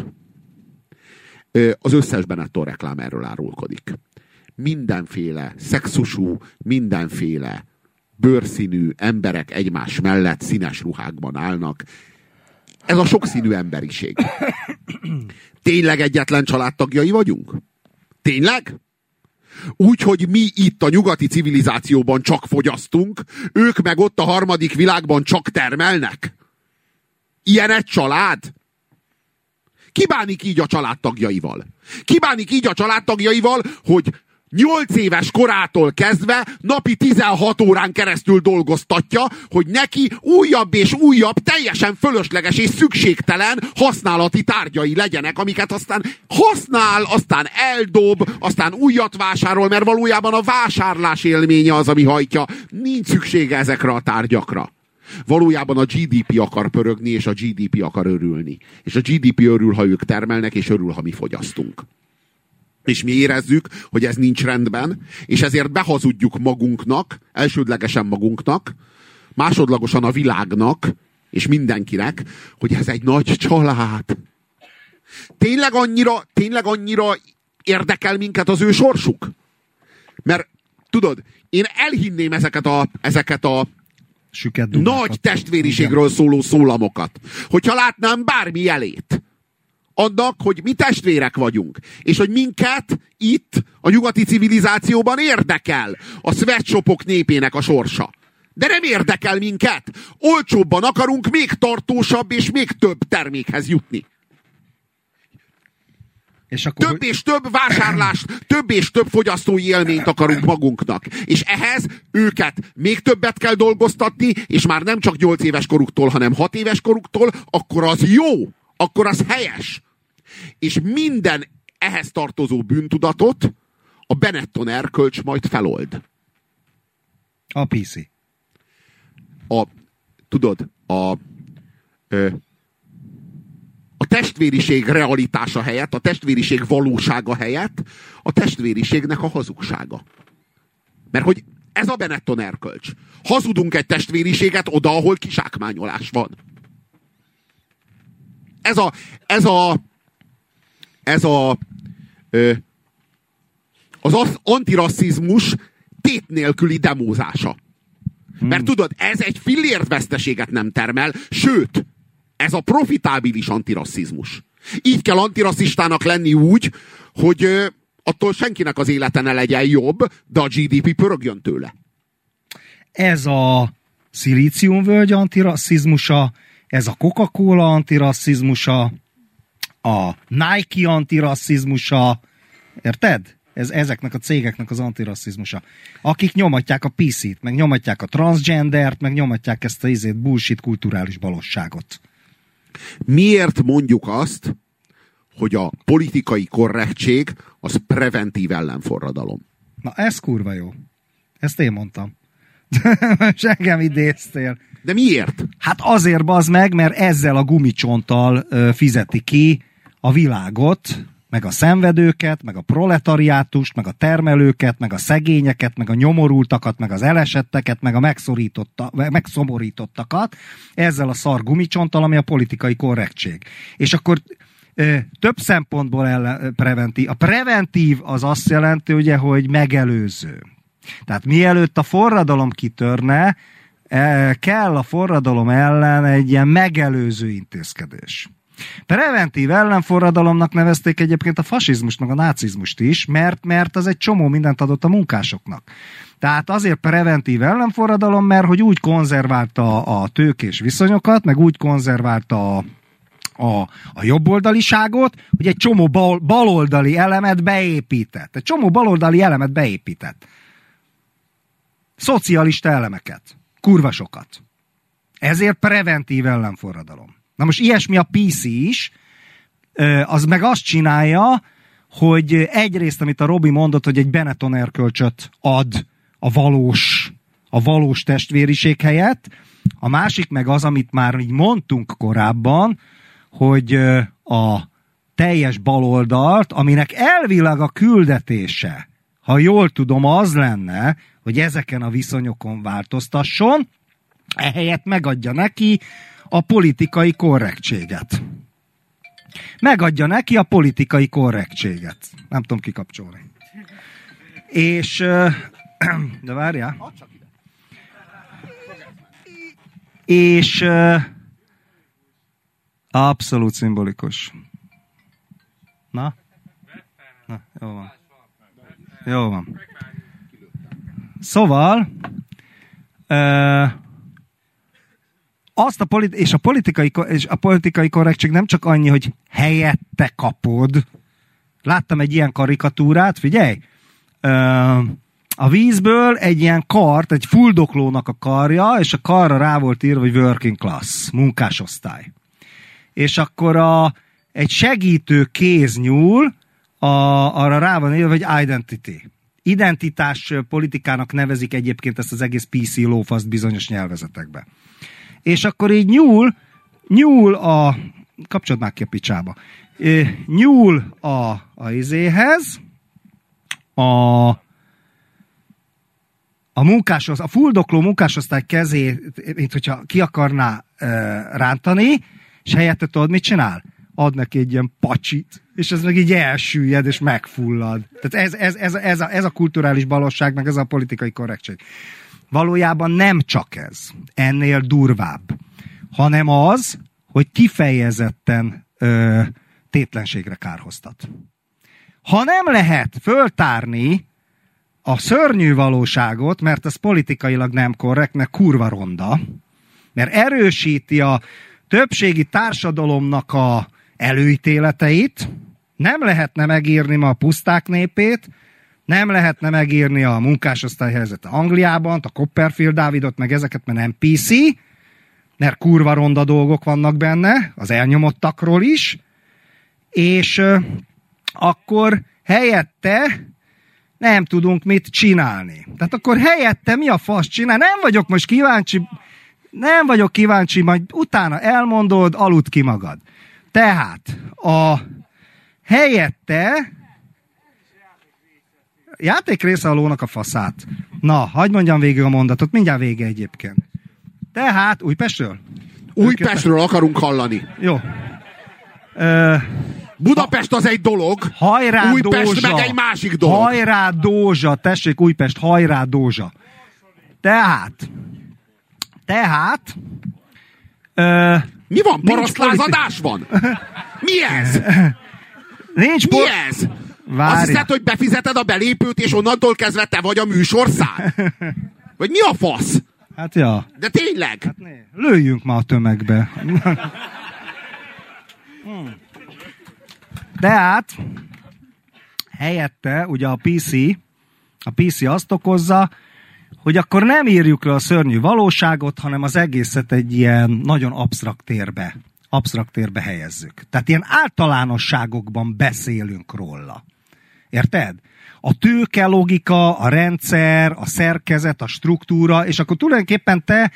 Az összes Benetton reklám erről árulkodik mindenféle szexusú, mindenféle bőrszínű emberek egymás mellett színes ruhákban állnak. Ez a sokszínű emberiség. Tényleg egyetlen családtagjai vagyunk? Tényleg? Úgy, hogy mi itt a nyugati civilizációban csak fogyasztunk, ők meg ott a harmadik világban csak termelnek? Ilyen egy család? Ki bánik így a családtagjaival? Ki bánik így a családtagjaival, hogy Nyolc éves korától kezdve napi 16 órán keresztül dolgoztatja, hogy neki újabb és újabb, teljesen fölösleges és szükségtelen használati tárgyai legyenek, amiket aztán használ, aztán eldob, aztán újat vásárol, mert valójában a vásárlás élménye az, ami hajtja. Nincs szüksége ezekre a tárgyakra. Valójában a GDP akar pörögni, és a GDP akar örülni. És a GDP örül, ha ők termelnek, és örül, ha mi fogyasztunk és mi érezzük, hogy ez nincs rendben, és ezért behazudjuk magunknak, elsődlegesen magunknak, másodlagosan a világnak, és mindenkinek, hogy ez egy nagy család. Tényleg annyira, tényleg annyira érdekel minket az ő sorsuk? Mert tudod, én elhinném ezeket a, ezeket a nagy testvériségről szóló szólamokat. Hogyha látnám bármi jelét annak, hogy mi testvérek vagyunk, és hogy minket itt a nyugati civilizációban érdekel a sweatshopok népének a sorsa. De nem érdekel minket. Olcsóbban akarunk még tartósabb és még több termékhez jutni. És akkor... Több és több vásárlást, több és több fogyasztói élményt akarunk magunknak. És ehhez őket még többet kell dolgoztatni, és már nem csak 8 éves koruktól, hanem 6 éves koruktól, akkor az jó, akkor az helyes. És minden ehhez tartozó bűntudatot a Benetton erkölcs majd felold. A PC. A, tudod, a, ö, a testvériség realitása helyett, a testvériség valósága helyett a testvériségnek a hazugsága. Mert hogy ez a Benetton erkölcs. Hazudunk egy testvériséget oda, ahol kisákmányolás van. Ez a, ez a, ez a, ö, az antirasszizmus tét nélküli demózása. Hmm. Mert tudod, ez egy fillért veszteséget nem termel, sőt, ez a profitábilis antirasszizmus. Így kell antirasszistának lenni úgy, hogy ö, attól senkinek az élete ne legyen jobb, de a GDP pörögjön tőle. Ez a szilíciumvölgy antirasszizmusa, ez a Coca-Cola antirasszizmusa, a Nike antirasszizmusa, érted? Ez ezeknek a cégeknek az antirasszizmusa. Akik nyomatják a PC-t, meg nyomatják a transgendert, meg nyomatják ezt a izét, bullshit kulturális balosságot. Miért mondjuk azt, hogy a politikai korrektség az preventív ellenforradalom? Na ez kurva jó. Ezt én mondtam. Most engem idéztél. De miért? Hát azért bazd meg, mert ezzel a gumicsonttal ö, fizeti ki a világot, meg a szenvedőket, meg a proletariátust, meg a termelőket, meg a szegényeket, meg a nyomorultakat, meg az elesetteket, meg a megszorította, megszomorítottakat, ezzel a szar gumicsonttal, ami a politikai korrektség. És akkor több szempontból preventív. A preventív az azt jelenti, ugye, hogy megelőző. Tehát mielőtt a forradalom kitörne, e, kell a forradalom ellen egy ilyen megelőző intézkedés. Preventív ellenforradalomnak nevezték egyébként a fasizmust, meg a nácizmust is, mert, mert az egy csomó mindent adott a munkásoknak. Tehát azért preventív ellenforradalom, mert hogy úgy konzerválta a tőkés viszonyokat, meg úgy konzerválta a, a, a jobboldaliságot, hogy egy csomó bal, baloldali elemet beépített. Egy csomó baloldali elemet beépített. Szocialista elemeket. Kurvasokat. Ezért preventív ellenforradalom. Na most ilyesmi a PC is, az meg azt csinálja, hogy egyrészt, amit a Robi mondott, hogy egy Benetton erkölcsöt ad a valós, a valós testvériség helyett, a másik meg az, amit már így mondtunk korábban, hogy a teljes baloldalt, aminek elvileg a küldetése, ha jól tudom, az lenne, hogy ezeken a viszonyokon változtasson, ehelyett megadja neki a politikai korrektséget. Megadja neki a politikai korrektséget. Nem tudom kikapcsolni. És, de várjál. És abszolút szimbolikus. Na? Na, jó van. Jó van. Szóval, uh, azt a politi- és, a politikai, és a politikai korrektség nem csak annyi, hogy helyette kapod. Láttam egy ilyen karikatúrát, figyelj! a vízből egy ilyen kart, egy fuldoklónak a karja, és a karra rá volt írva, hogy working class, munkásosztály. És akkor a, egy segítő kéz nyúl, a, arra rá van írva, hogy identity. Identitás politikának nevezik egyébként ezt az egész PC lófaszt bizonyos nyelvezetekbe és akkor így nyúl, nyúl a, kapcsolod már ki a picsába, nyúl a, a izéhez, a, a munkásos, a fuldokló munkásosztály kezét, mint hogyha ki akarná e, rántani, és helyette tudod, mit csinál? Ad neki egy ilyen pacsit, és ez meg így elsüllyed, és megfullad. Tehát ez, ez, ez, ez, a, ez a kulturális balosság, meg ez a politikai korrektség. Valójában nem csak ez, ennél durvább, hanem az, hogy kifejezetten ö, tétlenségre kárhoztat. Ha nem lehet föltárni a szörnyű valóságot, mert ez politikailag nem korrekt, mert kurva ronda, mert erősíti a többségi társadalomnak a előítéleteit, Nem lehetne megírni ma a puszták népét, nem lehetne megírni a munkásosztály helyzet Angliában, a Copperfield Dávidot, meg ezeket, mert nem PC, mert kurva ronda dolgok vannak benne, az elnyomottakról is, és akkor helyette nem tudunk mit csinálni. Tehát akkor helyette mi a fasz csinál? Nem vagyok most kíváncsi, nem vagyok kíváncsi, majd utána elmondod, aludt ki magad. Tehát a helyette játék része a lónak a faszát. Na, hagyd mondjam végig a mondatot, mindjárt vége egyébként. Tehát, Újpestről? Újpestről akarunk hallani. Jó. Ö, Budapest az egy dolog, hajrá Újpest Dózsa. meg egy másik dolog. Hajrá Dózsa, tessék Újpest, hajrá Dózsa. Tehát, tehát, ö, Mi van? Parasztlázadás van? Mi ez? nincs Mi por... ez? Azt Várj. hiszed, hogy befizeted a belépőt, és onnantól kezdve te vagy a műsország? Vagy mi a fasz? Hát ja, De tényleg? né, lőjünk ma a tömegbe. Hmm. Tehát, helyette ugye a PC, a PC azt okozza, hogy akkor nem írjuk le a szörnyű valóságot, hanem az egészet egy ilyen nagyon absztrakt térbe, absztrakt térbe helyezzük. Tehát ilyen általánosságokban beszélünk róla. Érted? A tőke logika, a rendszer, a szerkezet, a struktúra, és akkor tulajdonképpen te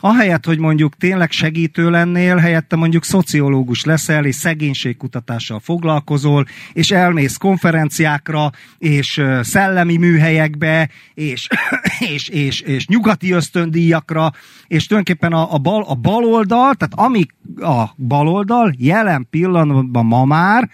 ahelyett, hogy mondjuk tényleg segítő lennél, helyette mondjuk szociológus leszel, és szegénységkutatással foglalkozol, és elmész konferenciákra, és szellemi műhelyekbe, és, és, és, és nyugati ösztöndíjakra, és tulajdonképpen a, a, bal, a baloldal, tehát ami a baloldal jelen pillanatban ma már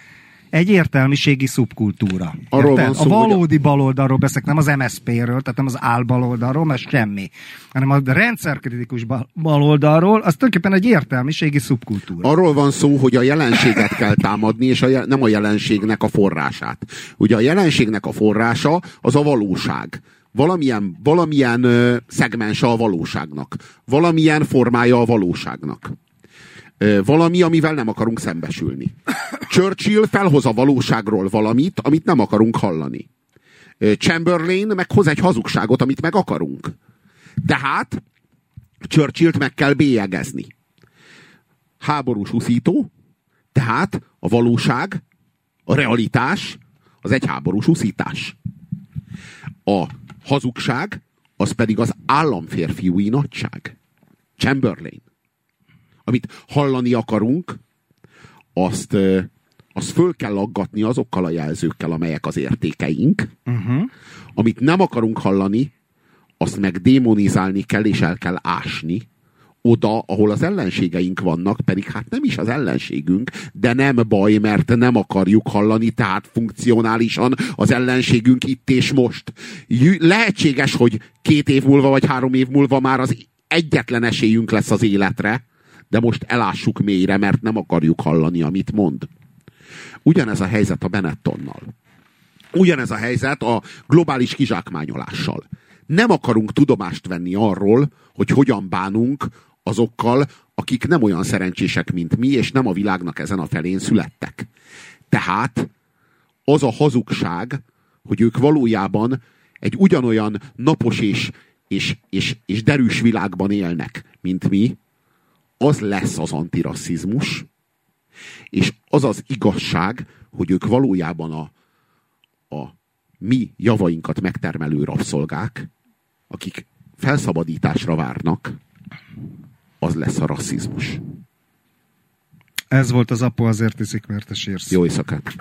egy értelmiségi szubkultúra. Arról Érted? van szó, a valódi baloldalról beszélek, nem az MSZP-ről, tehát nem az álbaloldalról, mert semmi, hanem a rendszerkritikus ba- baloldalról, az tulajdonképpen egy értelmiségi szubkultúra. Arról van szó, hogy a jelenséget kell támadni, és a je- nem a jelenségnek a forrását. Ugye a jelenségnek a forrása az a valóság. Valamilyen, valamilyen ö, szegmense a valóságnak. Valamilyen formája a valóságnak. Valami, amivel nem akarunk szembesülni. Churchill felhoz a valóságról valamit, amit nem akarunk hallani. Chamberlain meghoz egy hazugságot, amit meg akarunk. Tehát Churchillt meg kell bélyegezni háborús uszító, tehát a valóság, a realitás, az egy háborús uszítás. A hazugság, az pedig az államférfiúi nagyság. Chamberlain. Amit hallani akarunk, azt, azt föl kell aggatni azokkal a jelzőkkel, amelyek az értékeink. Uh-huh. Amit nem akarunk hallani, azt meg démonizálni kell, és el kell ásni, oda, ahol az ellenségeink vannak, pedig hát nem is az ellenségünk, de nem baj, mert nem akarjuk hallani, tehát funkcionálisan az ellenségünk itt és most. Lehetséges, hogy két év múlva, vagy három év múlva már az egyetlen esélyünk lesz az életre, de most elássuk mélyre, mert nem akarjuk hallani, amit mond. Ugyanez a helyzet a Benettonnal. Ugyanez a helyzet a globális kizsákmányolással. Nem akarunk tudomást venni arról, hogy hogyan bánunk azokkal, akik nem olyan szerencsések, mint mi, és nem a világnak ezen a felén születtek. Tehát az a hazugság, hogy ők valójában egy ugyanolyan napos és, és, és, és derűs világban élnek, mint mi, az lesz az antirasszizmus, és az az igazság, hogy ők valójában a, a mi javainkat megtermelő rabszolgák, akik felszabadításra várnak, az lesz a rasszizmus. Ez volt az apu azért iszik, mert te sírsz. Jó éjszakát!